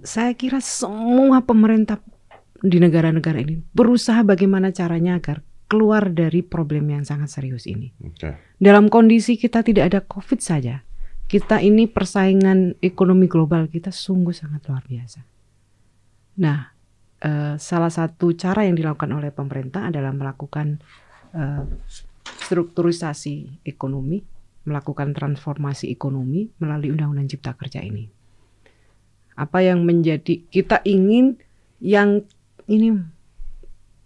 saya kira semua pemerintah di negara-negara ini berusaha bagaimana caranya agar keluar dari problem yang sangat serius ini. Oke. Dalam kondisi kita tidak ada COVID saja, kita ini persaingan ekonomi global kita sungguh sangat luar biasa. Nah, eh, salah satu cara yang dilakukan oleh pemerintah adalah melakukan eh, strukturisasi ekonomi, melakukan transformasi ekonomi melalui Undang-Undang Cipta Kerja ini. Apa yang menjadi kita ingin yang ini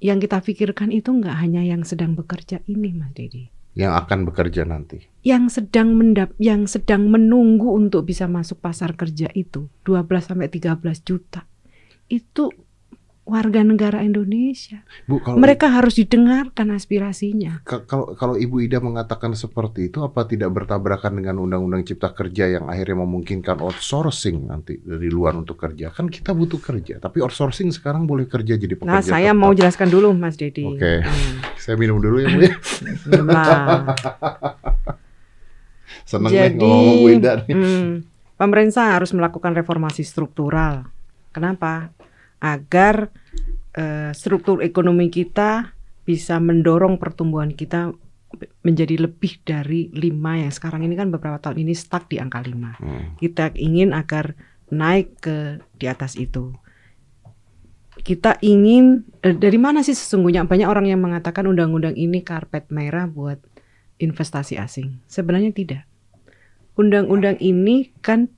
yang kita pikirkan itu nggak hanya yang sedang bekerja ini, Mas Dedi Yang akan bekerja nanti. yang sedang mendap yang sedang menunggu untuk bisa masuk pasar kerja itu 12 sampai 13 juta. Itu warga negara Indonesia. Bu kalau Mereka harus didengarkan aspirasinya. ka- kalau kalau Ibu Ida mengatakan seperti itu apa tidak bertabrakan dengan Undang-Undang Cipta Kerja yang akhirnya memungkinkan outsourcing nanti dari luar untuk kerja? Kan kita butuh kerja, tapi outsourcing sekarang boleh kerja jadi pekerja. Nah, saya tetap. mau jelaskan dulu Mas Dedi. Oke. Hmm, Saya minum dulu ya Bu ya. lah. Seneng nih Jadi ngomong Bu Ida nih. hmm, pemerintah harus melakukan reformasi struktural. Kenapa? Agar eh, struktur ekonomi kita bisa mendorong pertumbuhan kita menjadi lebih dari lima yang sekarang ini kan beberapa tahun ini stuck di angka 5. Hmm. Kita ingin agar naik ke di atas itu. Kita ingin eh, dari mana sih sesungguhnya banyak orang yang mengatakan undang-undang ini karpet merah buat investasi asing. Sebenarnya tidak. Undang-undang ini kan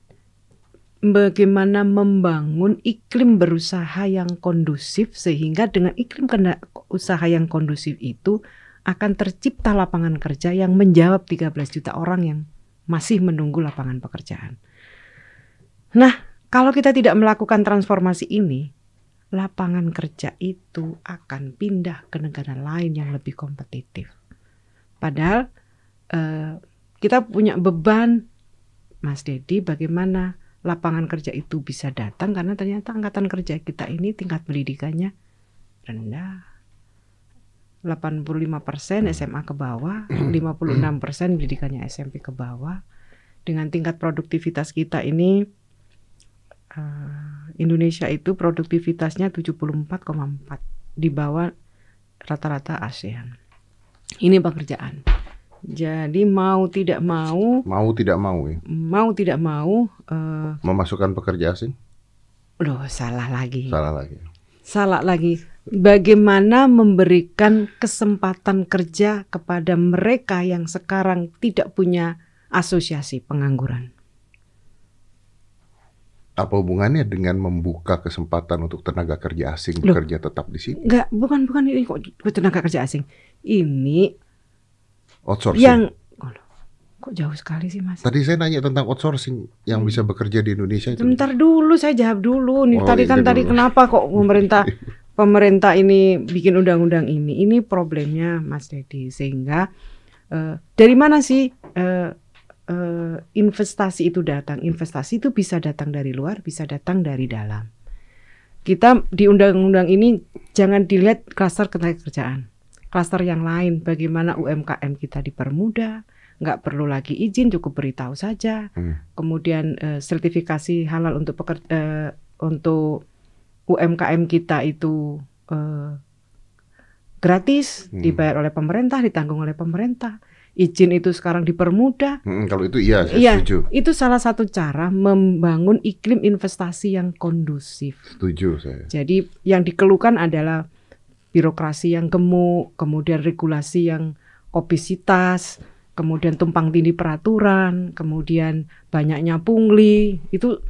bagaimana membangun iklim berusaha yang kondusif sehingga dengan iklim kena usaha yang kondusif itu akan tercipta lapangan kerja yang menjawab 13 juta orang yang masih menunggu lapangan pekerjaan. Nah, kalau kita tidak melakukan transformasi ini, lapangan kerja itu akan pindah ke negara lain yang lebih kompetitif. Padahal eh, kita punya beban, Mas Dedi, bagaimana lapangan kerja itu bisa datang karena ternyata angkatan kerja kita ini tingkat pendidikannya rendah. 85% SMA ke bawah, 56% pendidikannya SMP ke bawah. Dengan tingkat produktivitas kita ini uh, Indonesia itu produktivitasnya 74,4 di bawah rata-rata ASEAN. Ini pekerjaan. Jadi mau tidak mau, mau tidak mau ya, mau tidak mau, uh, memasukkan pekerja asing. Loh, salah lagi. Salah lagi. Salah lagi. Bagaimana memberikan kesempatan kerja kepada mereka yang sekarang tidak punya asosiasi pengangguran? Apa hubungannya dengan membuka kesempatan untuk tenaga kerja asing Loh, bekerja tetap di sini? Enggak, bukan bukan ini kok tenaga kerja asing. Ini outsourcing. Yang oh, kok jauh sekali sih mas? Tadi saya nanya tentang outsourcing yang hmm. bisa bekerja di Indonesia itu. Sebentar dulu saya jawab dulu. Nih oh, tadi kan tadi kenapa kok pemerintah pemerintah ini bikin undang-undang ini? Ini problemnya Mas Dedi sehingga uh, dari mana sih uh, uh, investasi itu datang? Investasi itu bisa datang dari luar, bisa datang dari dalam. Kita di undang-undang ini jangan dilihat klaster ketenagakerjaan klaster yang lain bagaimana UMKM kita dipermudah nggak perlu lagi izin cukup beritahu saja hmm. kemudian uh, sertifikasi halal untuk peker, uh, untuk UMKM kita itu uh, gratis hmm. dibayar oleh pemerintah ditanggung oleh pemerintah izin itu sekarang dipermudah. Hmm, kalau itu iya, saya iya, setuju. Itu salah satu cara membangun iklim investasi yang kondusif. Setuju saya. Jadi yang dikeluhkan adalah birokrasi yang gemuk, kemudian regulasi yang obesitas, kemudian tumpang tindih peraturan, kemudian banyaknya pungli, itu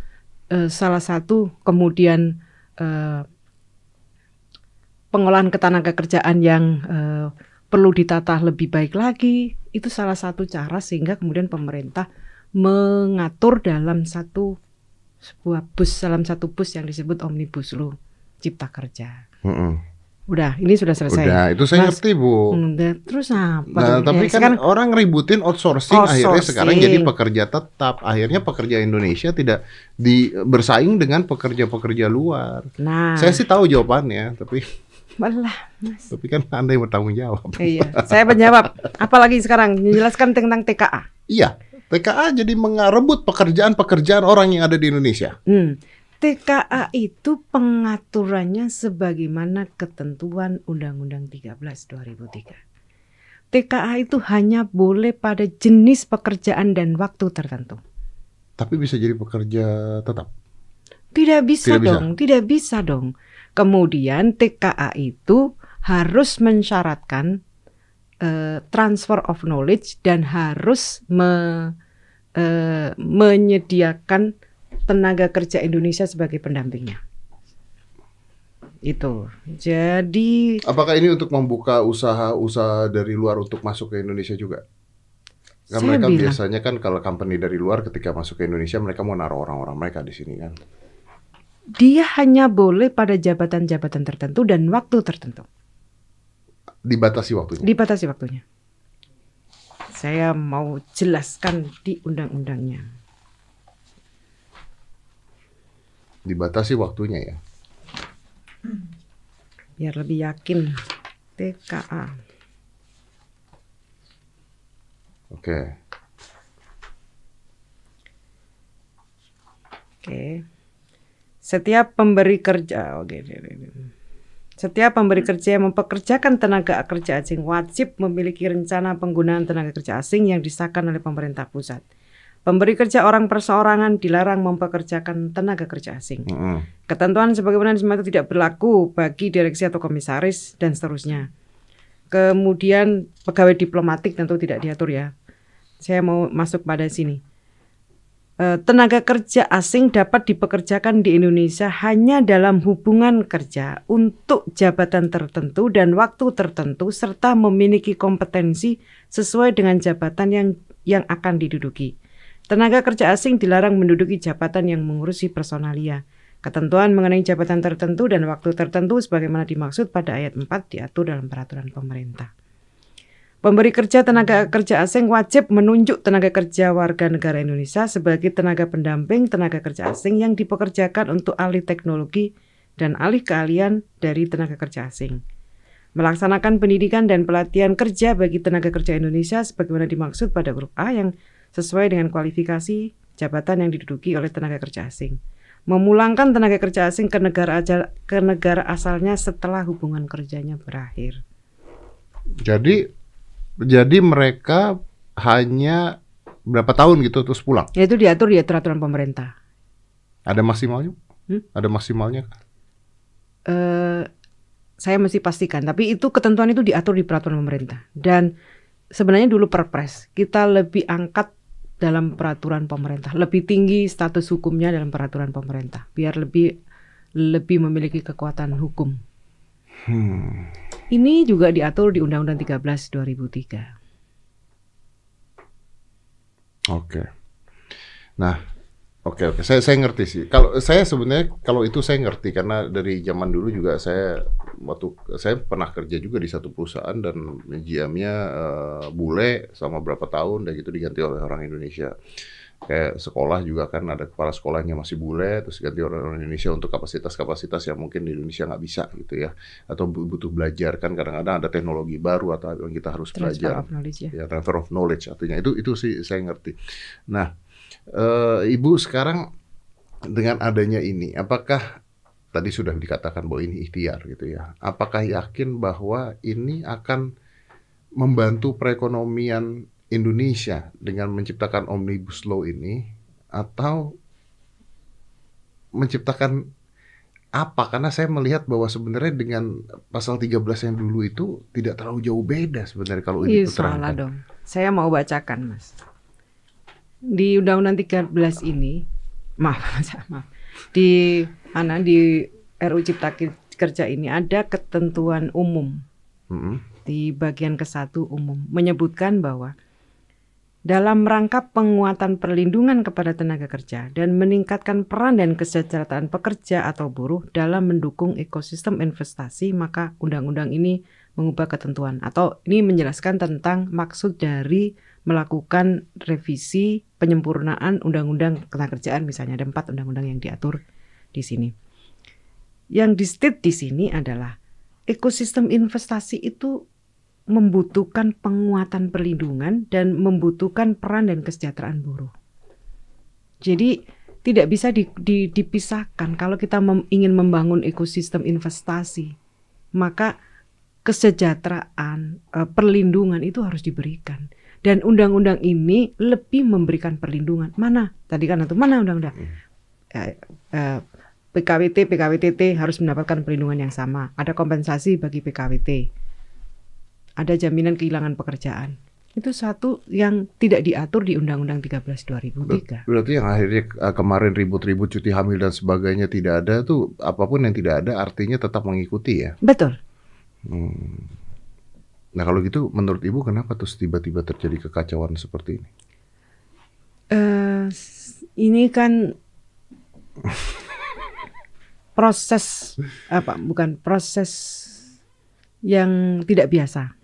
eh, salah satu kemudian eh, pengolahan ketenaga kerjaan yang eh, perlu ditata lebih baik lagi, itu salah satu cara sehingga kemudian pemerintah mengatur dalam satu sebuah bus dalam satu bus yang disebut omnibus law cipta kerja. Mm -hmm. Udah, ini sudah selesai. Udah, itu saya Mas, ngerti, Bu. Udah, terus apa? Nah, tapi kan sekarang, orang ributin outsourcing, outsourcing, akhirnya sekarang jadi pekerja tetap. Akhirnya pekerja Indonesia tidak di bersaing dengan pekerja-pekerja luar. Nah, saya sih tahu jawabannya, tapi Malah, Mas. Tapi kan Anda yang bertanggung jawab. Iya, saya menjawab. Apalagi sekarang menjelaskan tentang TKA. Iya, TKA jadi mengarebut pekerjaan-pekerjaan orang yang ada di Indonesia. Hmm. TKA itu pengaturannya sebagaimana ketentuan Undang-Undang 13 2003. TKA itu hanya boleh pada jenis pekerjaan dan waktu tertentu. Tapi bisa jadi pekerja tetap? Tidak bisa tidak dong, bisa. tidak bisa dong. Kemudian TKA itu harus mensyaratkan uh, transfer of knowledge dan harus me, uh, menyediakan tenaga kerja Indonesia sebagai pendampingnya. Itu. Jadi Apakah ini untuk membuka usaha-usaha dari luar untuk masuk ke Indonesia juga? Kan mereka bilang, biasanya kan kalau company dari luar ketika masuk ke Indonesia mereka mau naruh orang-orang mereka di sini kan. Dia hanya boleh pada jabatan-jabatan tertentu dan waktu tertentu. Dibatasi waktunya. Dibatasi waktunya. Saya mau jelaskan di undang-undangnya. Dibatasi waktunya ya. Biar lebih yakin TKA. Oke. Oke. Setiap pemberi kerja, oke. Setiap pemberi kerja yang mempekerjakan tenaga kerja asing wajib memiliki rencana penggunaan tenaga kerja asing yang disahkan oleh pemerintah pusat. Pemberi kerja orang perseorangan dilarang mempekerjakan tenaga kerja asing. Mm -hmm. Ketentuan sebagaimana itu tidak berlaku bagi direksi atau komisaris dan seterusnya. Kemudian pegawai diplomatik tentu tidak diatur ya. Saya mau masuk pada sini. Eh, tenaga kerja asing dapat dipekerjakan di Indonesia hanya dalam hubungan kerja untuk jabatan tertentu dan waktu tertentu serta memiliki kompetensi sesuai dengan jabatan yang yang akan diduduki. Tenaga kerja asing dilarang menduduki jabatan yang mengurusi personalia. Ketentuan mengenai jabatan tertentu dan waktu tertentu sebagaimana dimaksud pada ayat 4 diatur dalam peraturan pemerintah. Pemberi kerja tenaga kerja asing wajib menunjuk tenaga kerja warga negara Indonesia sebagai tenaga pendamping tenaga kerja asing yang dipekerjakan untuk alih teknologi dan alih keahlian dari tenaga kerja asing. Melaksanakan pendidikan dan pelatihan kerja bagi tenaga kerja Indonesia sebagaimana dimaksud pada huruf A yang sesuai dengan kualifikasi jabatan yang diduduki oleh tenaga kerja asing. Memulangkan tenaga kerja asing ke negara ke negara asalnya setelah hubungan kerjanya berakhir. Jadi jadi mereka hanya berapa tahun gitu terus pulang? Ya itu diatur di peraturan pemerintah. Ada maksimalnya? Hmm? Ada maksimalnya? Uh, saya mesti pastikan. Tapi itu ketentuan itu diatur di peraturan pemerintah. Dan sebenarnya dulu Perpres kita lebih angkat dalam peraturan pemerintah, lebih tinggi status hukumnya dalam peraturan pemerintah, biar lebih lebih memiliki kekuatan hukum. Hmm. Ini juga diatur di Undang-Undang 13 2003. Oke. Nah, oke oke. Saya saya ngerti sih. Kalau saya sebenarnya kalau itu saya ngerti karena dari zaman dulu juga saya waktu saya pernah kerja juga di satu perusahaan dan GM-nya uh, bule sama berapa tahun dan gitu diganti oleh orang Indonesia kayak sekolah juga kan ada kepala sekolahnya masih bule terus ganti orang, Indonesia untuk kapasitas-kapasitas yang mungkin di Indonesia nggak bisa gitu ya atau butuh belajar kan kadang-kadang ada teknologi baru atau yang kita harus transfer belajar of knowledge, ya. ya transfer of knowledge artinya itu itu sih saya ngerti nah e, ibu sekarang dengan adanya ini apakah tadi sudah dikatakan bahwa ini ikhtiar gitu ya apakah yakin bahwa ini akan membantu perekonomian Indonesia dengan menciptakan omnibus law ini atau menciptakan apa? Karena saya melihat bahwa sebenarnya dengan pasal 13 yang dulu itu tidak terlalu jauh beda sebenarnya kalau ini iya, salah dong. Saya mau bacakan, Mas. Di Undang-Undang 13 ini, maaf, maaf. Di mana di RU Cipta Kerja ini ada ketentuan umum. Mm -hmm. Di bagian ke-1 umum menyebutkan bahwa dalam rangka penguatan perlindungan kepada tenaga kerja dan meningkatkan peran dan kesejahteraan pekerja atau buruh dalam mendukung ekosistem investasi, maka undang-undang ini mengubah ketentuan atau ini menjelaskan tentang maksud dari melakukan revisi penyempurnaan undang-undang ketenagakerjaan misalnya ada empat undang-undang yang diatur di sini. Yang di state di sini adalah ekosistem investasi itu membutuhkan penguatan perlindungan dan membutuhkan peran dan kesejahteraan buruh. Jadi tidak bisa di, di, dipisahkan kalau kita mem, ingin membangun ekosistem investasi, maka kesejahteraan, e, perlindungan itu harus diberikan. Dan undang-undang ini lebih memberikan perlindungan. Mana? Tadi kan itu mana undang-undang? Eh, eh, PKWT, PKWTT harus mendapatkan perlindungan yang sama. Ada kompensasi bagi PKWT ada jaminan kehilangan pekerjaan. Itu satu yang tidak diatur di Undang-Undang 13 2003. Berarti yang akhirnya eh, kemarin ribut-ribut cuti hamil dan sebagainya tidak ada tuh apa pun yang tidak ada artinya tetap mengikuti ya? Betul. Hmm. Nah kalau gitu menurut Ibu kenapa terus tiba-tiba terjadi kekacauan seperti ini? Uh, ini kan proses apa bukan proses yang tidak biasa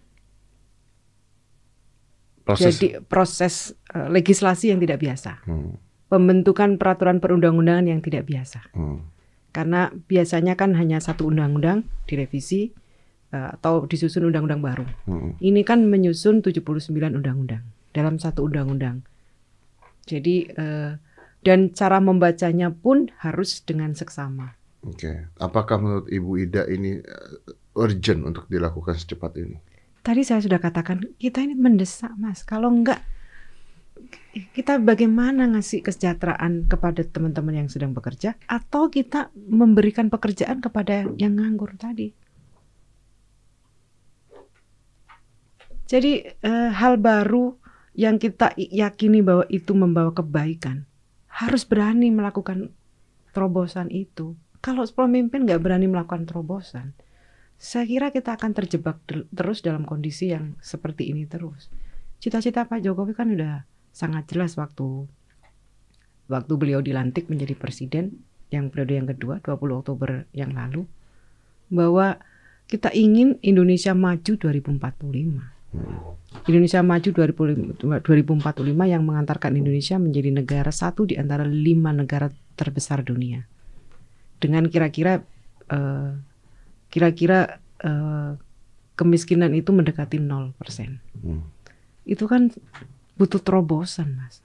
proses. Jadi proses uh, legislasi yang tidak biasa. Hmm. Pembentukan peraturan perundang-undangan yang tidak biasa. Hmm. Karena biasanya kan hanya satu undang-undang direvisi atau disusun undang-undang baru. Hmm. Ini kan menyusun 79 undang-undang dalam satu undang-undang. Jadi uh, dan cara membacanya pun harus dengan seksama. Oke, okay. apakah menurut Ibu Ida ini urgent untuk dilakukan secepat ini? tadi saya sudah katakan kita ini mendesak mas kalau enggak kita bagaimana ngasih kesejahteraan kepada teman-teman yang sedang bekerja atau kita memberikan pekerjaan kepada yang nganggur tadi jadi e, hal baru yang kita yakini bahwa itu membawa kebaikan harus berani melakukan terobosan itu. Kalau pemimpin nggak berani melakukan terobosan, saya kira kita akan terjebak terus dalam kondisi yang seperti ini terus. Cita-cita Pak Jokowi kan udah sangat jelas waktu waktu beliau dilantik menjadi presiden yang periode yang kedua 20 Oktober yang lalu bahwa kita ingin Indonesia maju 2045. Indonesia maju 2045 yang mengantarkan Indonesia menjadi negara satu di antara lima negara terbesar dunia. Dengan kira-kira uh, kira-kira uh, kemiskinan itu mendekati 0%. Hmm. Itu kan butuh terobosan, Mas.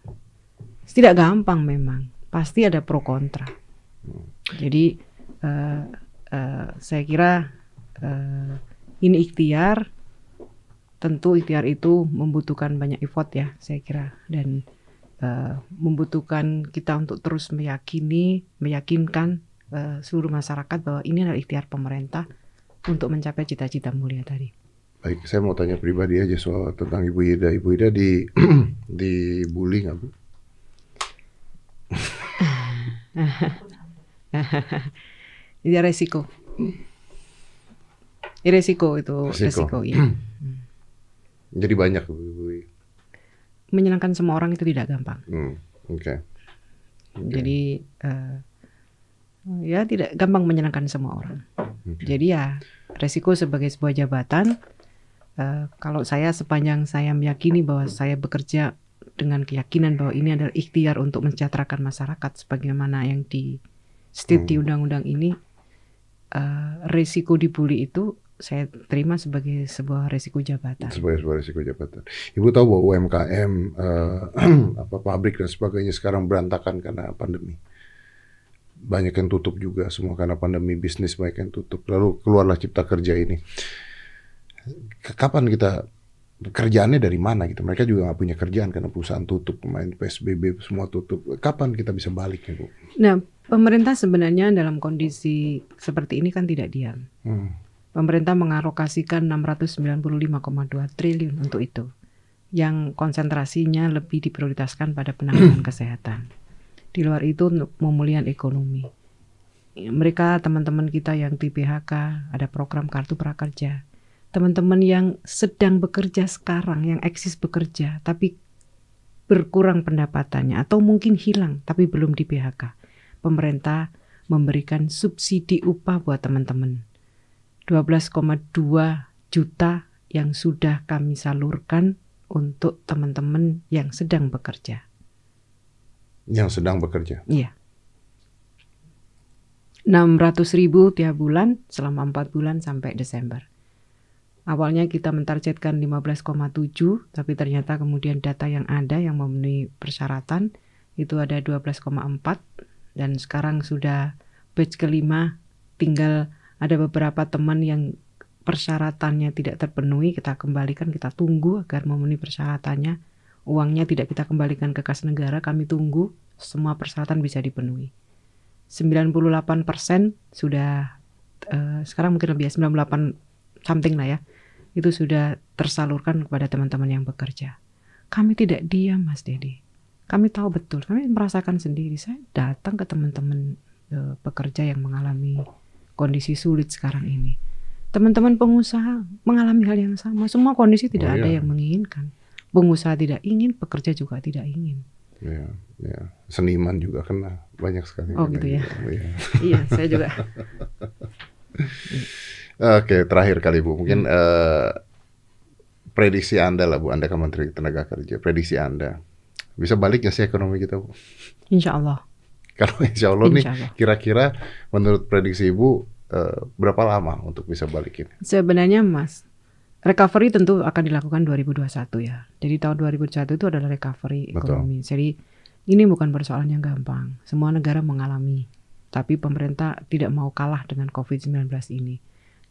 Tidak gampang memang. Pasti ada pro kontra. Hmm. Jadi uh, uh, saya kira uh, ini ikhtiar tentu ikhtiar itu membutuhkan banyak effort ya saya kira dan uh, membutuhkan kita untuk terus meyakini meyakinkan uh, seluruh masyarakat bahwa ini adalah ikhtiar pemerintah untuk mencapai cita-cita mulia tadi. Baik, saya mau tanya pribadi aja soal tentang Ibu Ida. Ibu Ida di dibully nggak bu? Ini resiko. Ini resiko itu resiko, resiko ya. Jadi banyak Menyenangkan semua orang itu tidak gampang. Hmm, Oke. Okay. Okay. Jadi uh, ya tidak gampang menyenangkan semua orang. Okay. Jadi ya resiko sebagai sebuah jabatan. Uh, kalau saya sepanjang saya meyakini bahwa saya bekerja dengan keyakinan bahwa ini adalah ikhtiar untuk mensejahterakan masyarakat sebagaimana yang di state hmm. di undang-undang ini uh, risiko dibully itu saya terima sebagai sebuah risiko jabatan. Sebagai sebuah risiko jabatan. Ibu tahu bahwa UMKM, uh, apa pabrik dan sebagainya sekarang berantakan karena pandemi. Banyak yang tutup juga semua karena pandemi bisnis banyak yang tutup. Lalu keluarlah Cipta Kerja ini. Kapan kita kerjaannya dari mana gitu? Mereka juga nggak punya kerjaan karena perusahaan tutup, pemain PSBB semua tutup. Kapan kita bisa balik ya bu? Nah Pemerintah sebenarnya dalam kondisi seperti ini kan tidak diam. Hmm. Pemerintah mengalokasikan 695,2 triliun untuk itu, yang konsentrasinya lebih diprioritaskan pada penanganan kesehatan. Di luar itu untuk pemulihan ekonomi. Mereka teman-teman kita yang di PHK ada program kartu prakerja. Teman-teman yang sedang bekerja sekarang, yang eksis bekerja tapi berkurang pendapatannya atau mungkin hilang tapi belum di PHK pemerintah memberikan subsidi upah buat teman-teman. 12,2 juta yang sudah kami salurkan untuk teman-teman yang sedang bekerja. Yang sedang bekerja? Iya. 600 ribu tiap bulan selama 4 bulan sampai Desember. Awalnya kita mentargetkan 15,7, tapi ternyata kemudian data yang ada yang memenuhi persyaratan itu ada 12,4 dan sekarang sudah batch kelima tinggal ada beberapa teman yang persyaratannya tidak terpenuhi kita kembalikan kita tunggu agar memenuhi persyaratannya. Uangnya tidak kita kembalikan ke kas negara kami tunggu semua persyaratan bisa dipenuhi. 98% sudah uh, sekarang mungkin lebih 98 something lah ya itu sudah tersalurkan kepada teman-teman yang bekerja. Kami tidak diam Mas Dedi kami tahu betul, kami merasakan sendiri. Saya datang ke teman-teman e, pekerja yang mengalami kondisi sulit sekarang ini. Teman-teman pengusaha mengalami hal yang sama. Semua kondisi tidak oh, ada iya. yang menginginkan. Pengusaha tidak ingin, pekerja juga tidak ingin. Ya, ya. Seniman juga kena banyak sekali. Oh gitu ya. Iya. iya, saya juga. Oke, terakhir kali Bu, mungkin hmm. uh, prediksi Anda lah Bu, Anda kan Menteri Tenaga Kerja, prediksi Anda bisa balik gak sih ekonomi kita, Bu? Insya Allah. Kalau insya Allah insya nih, kira-kira menurut prediksi Ibu, uh, berapa lama untuk bisa balikin? Sebenarnya, Mas, recovery tentu akan dilakukan 2021 ya. Jadi tahun 2021 itu adalah recovery Betul. ekonomi. Jadi ini bukan persoalan yang gampang. Semua negara mengalami. Tapi pemerintah tidak mau kalah dengan COVID-19 ini.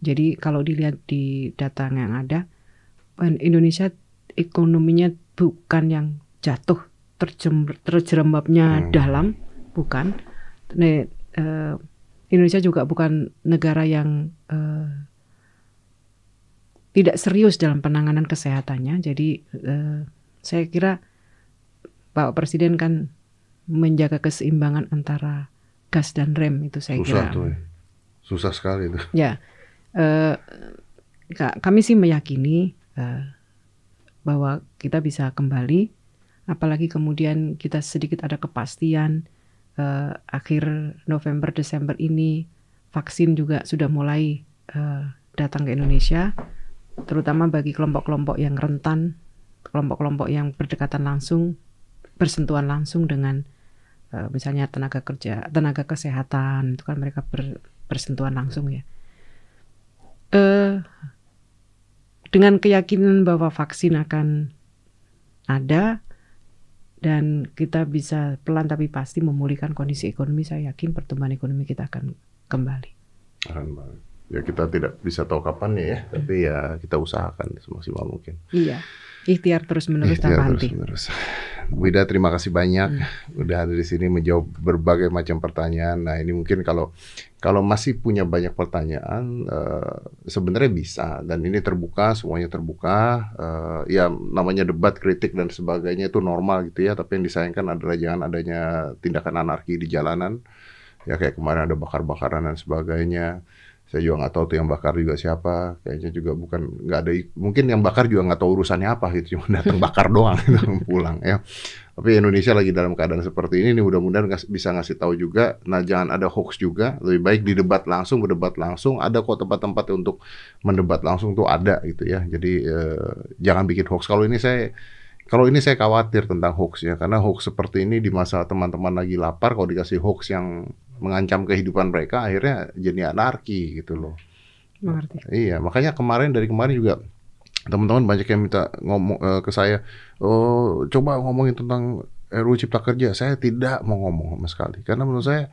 Jadi kalau dilihat di data yang ada, Indonesia ekonominya bukan yang jatuh terjem, terjerembabnya hmm. dalam, bukan. Nih, uh, Indonesia juga bukan negara yang uh, tidak serius dalam penanganan kesehatannya. Jadi uh, saya kira Pak Presiden kan menjaga keseimbangan antara gas dan rem itu saya Susah kira. tuh. ya. Susah sekali itu. Ya, ka- kami sih meyakini eh, bahwa kita bisa kembali, apalagi kemudian kita sedikit ada kepastian eh, akhir November Desember ini vaksin juga sudah mulai eh, datang ke Indonesia, terutama bagi kelompok-kelompok yang rentan, kelompok-kelompok yang berdekatan langsung, bersentuhan langsung dengan eh, misalnya tenaga kerja, tenaga kesehatan, itu kan mereka ber- bersentuhan langsung ya. Eh, dengan keyakinan bahwa vaksin akan ada dan kita bisa pelan tapi pasti memulihkan kondisi ekonomi, saya yakin pertumbuhan ekonomi kita akan kembali. Keren banget. Ya kita tidak bisa tahu kapan ya, tapi ya kita usahakan semaksimal mungkin. Iya, ikhtiar terus menerus Ikhtiar tanpa henti. Bu Ida terima kasih banyak Hmm. udah ada di sini menjawab berbagai macam pertanyaan. Nah ini mungkin kalau kalau masih punya banyak pertanyaan eh, sebenarnya bisa dan ini terbuka semuanya terbuka. Eh, ya namanya debat kritik dan sebagainya itu normal gitu ya. Tapi yang disayangkan adalah jangan adanya tindakan anarki di jalanan. Ya kayak kemarin ada bakar-bakaran dan sebagainya. Saya juga nggak tahu tuh yang bakar juga siapa. Kayaknya juga bukan nggak ada. Mungkin yang bakar juga nggak tahu urusannya apa gitu. Cuma datang bakar doang gitu, pulang ya. Tapi Indonesia lagi dalam keadaan seperti ini, nih mudah-mudahan bisa ngasih tahu juga. Nah jangan ada hoax juga. Lebih baik didebat langsung, berdebat langsung. Ada kok tempat-tempat untuk mendebat langsung tuh ada gitu ya. Jadi eh, jangan bikin hoax. Kalau ini saya kalau ini saya khawatir tentang hoax ya, karena hoax seperti ini di masa teman-teman lagi lapar, kalau dikasih hoax yang mengancam kehidupan mereka, akhirnya jadi anarki gitu loh. Mengerti. Iya, makanya kemarin dari kemarin juga teman-teman banyak yang minta ngomong eh, ke saya, oh coba ngomongin tentang RUU Cipta Kerja. Saya tidak mau ngomong sama sekali, karena menurut saya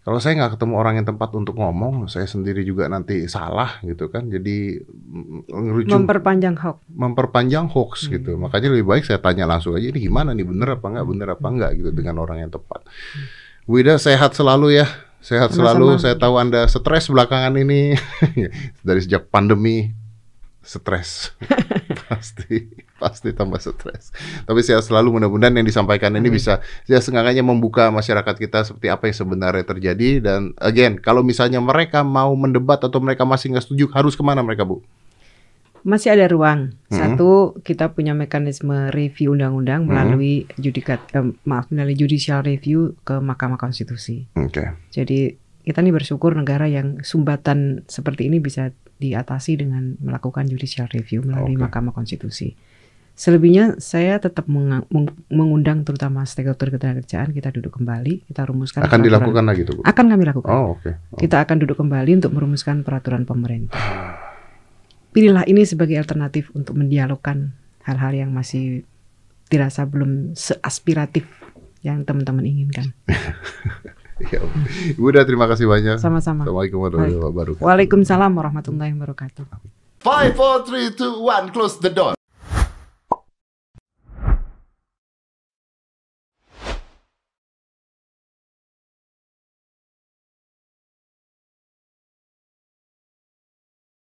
kalau saya nggak ketemu orang yang tepat untuk ngomong, saya sendiri juga nanti salah gitu kan. Jadi mm, ngerujuk Memperpanjang hoax. memperpanjang hoax Hmm. gitu. Makanya lebih baik saya tanya langsung aja ini gimana nih bener apa enggak, bener apa enggak gitu dengan orang yang tepat. Wida sehat selalu ya. Sehat Sama-sama. selalu. Saya tahu Anda stres belakangan ini dari sejak pandemi stres. pasti pasti tambah stres. Tapi sehat selalu mudah-mudahan yang disampaikan ini bisa ya seenggaknya membuka masyarakat kita seperti apa yang sebenarnya terjadi dan again kalau misalnya mereka mau mendebat atau mereka masih nggak setuju harus ke mana mereka Bu? Masih ada ruang. Satu, kita punya mekanisme review undang-undang melalui judikat, eh, maaf, melalui judicial review ke Mahkamah Konstitusi. Oke. Jadi kita nih bersyukur negara yang sumbatan seperti ini bisa diatasi dengan melakukan judicial review melalui Oke. Mahkamah Konstitusi. Selebihnya saya tetap meng- mengundang terutama stakeholder ketenagakerjaan kita duduk kembali, kita rumuskan Akan peraturan. dilakukan lagi tuh Bu? Akan kami lakukan. Oh, oke. Oh. Kita akan duduk kembali untuk merumuskan peraturan pemerintah. Pilihlah ini sebagai alternatif untuk mendialogkan hal-hal yang masih dirasa belum seaspiratif yang teman-teman inginkan. Ya, Ibu udah terima kasih banyak. Sama-sama. Assalamualaikum warahmatullahi wabarakatuh. Waalaikumsalam warahmatullahi wabarakatuh. Five, four, three, two, one. Close the door.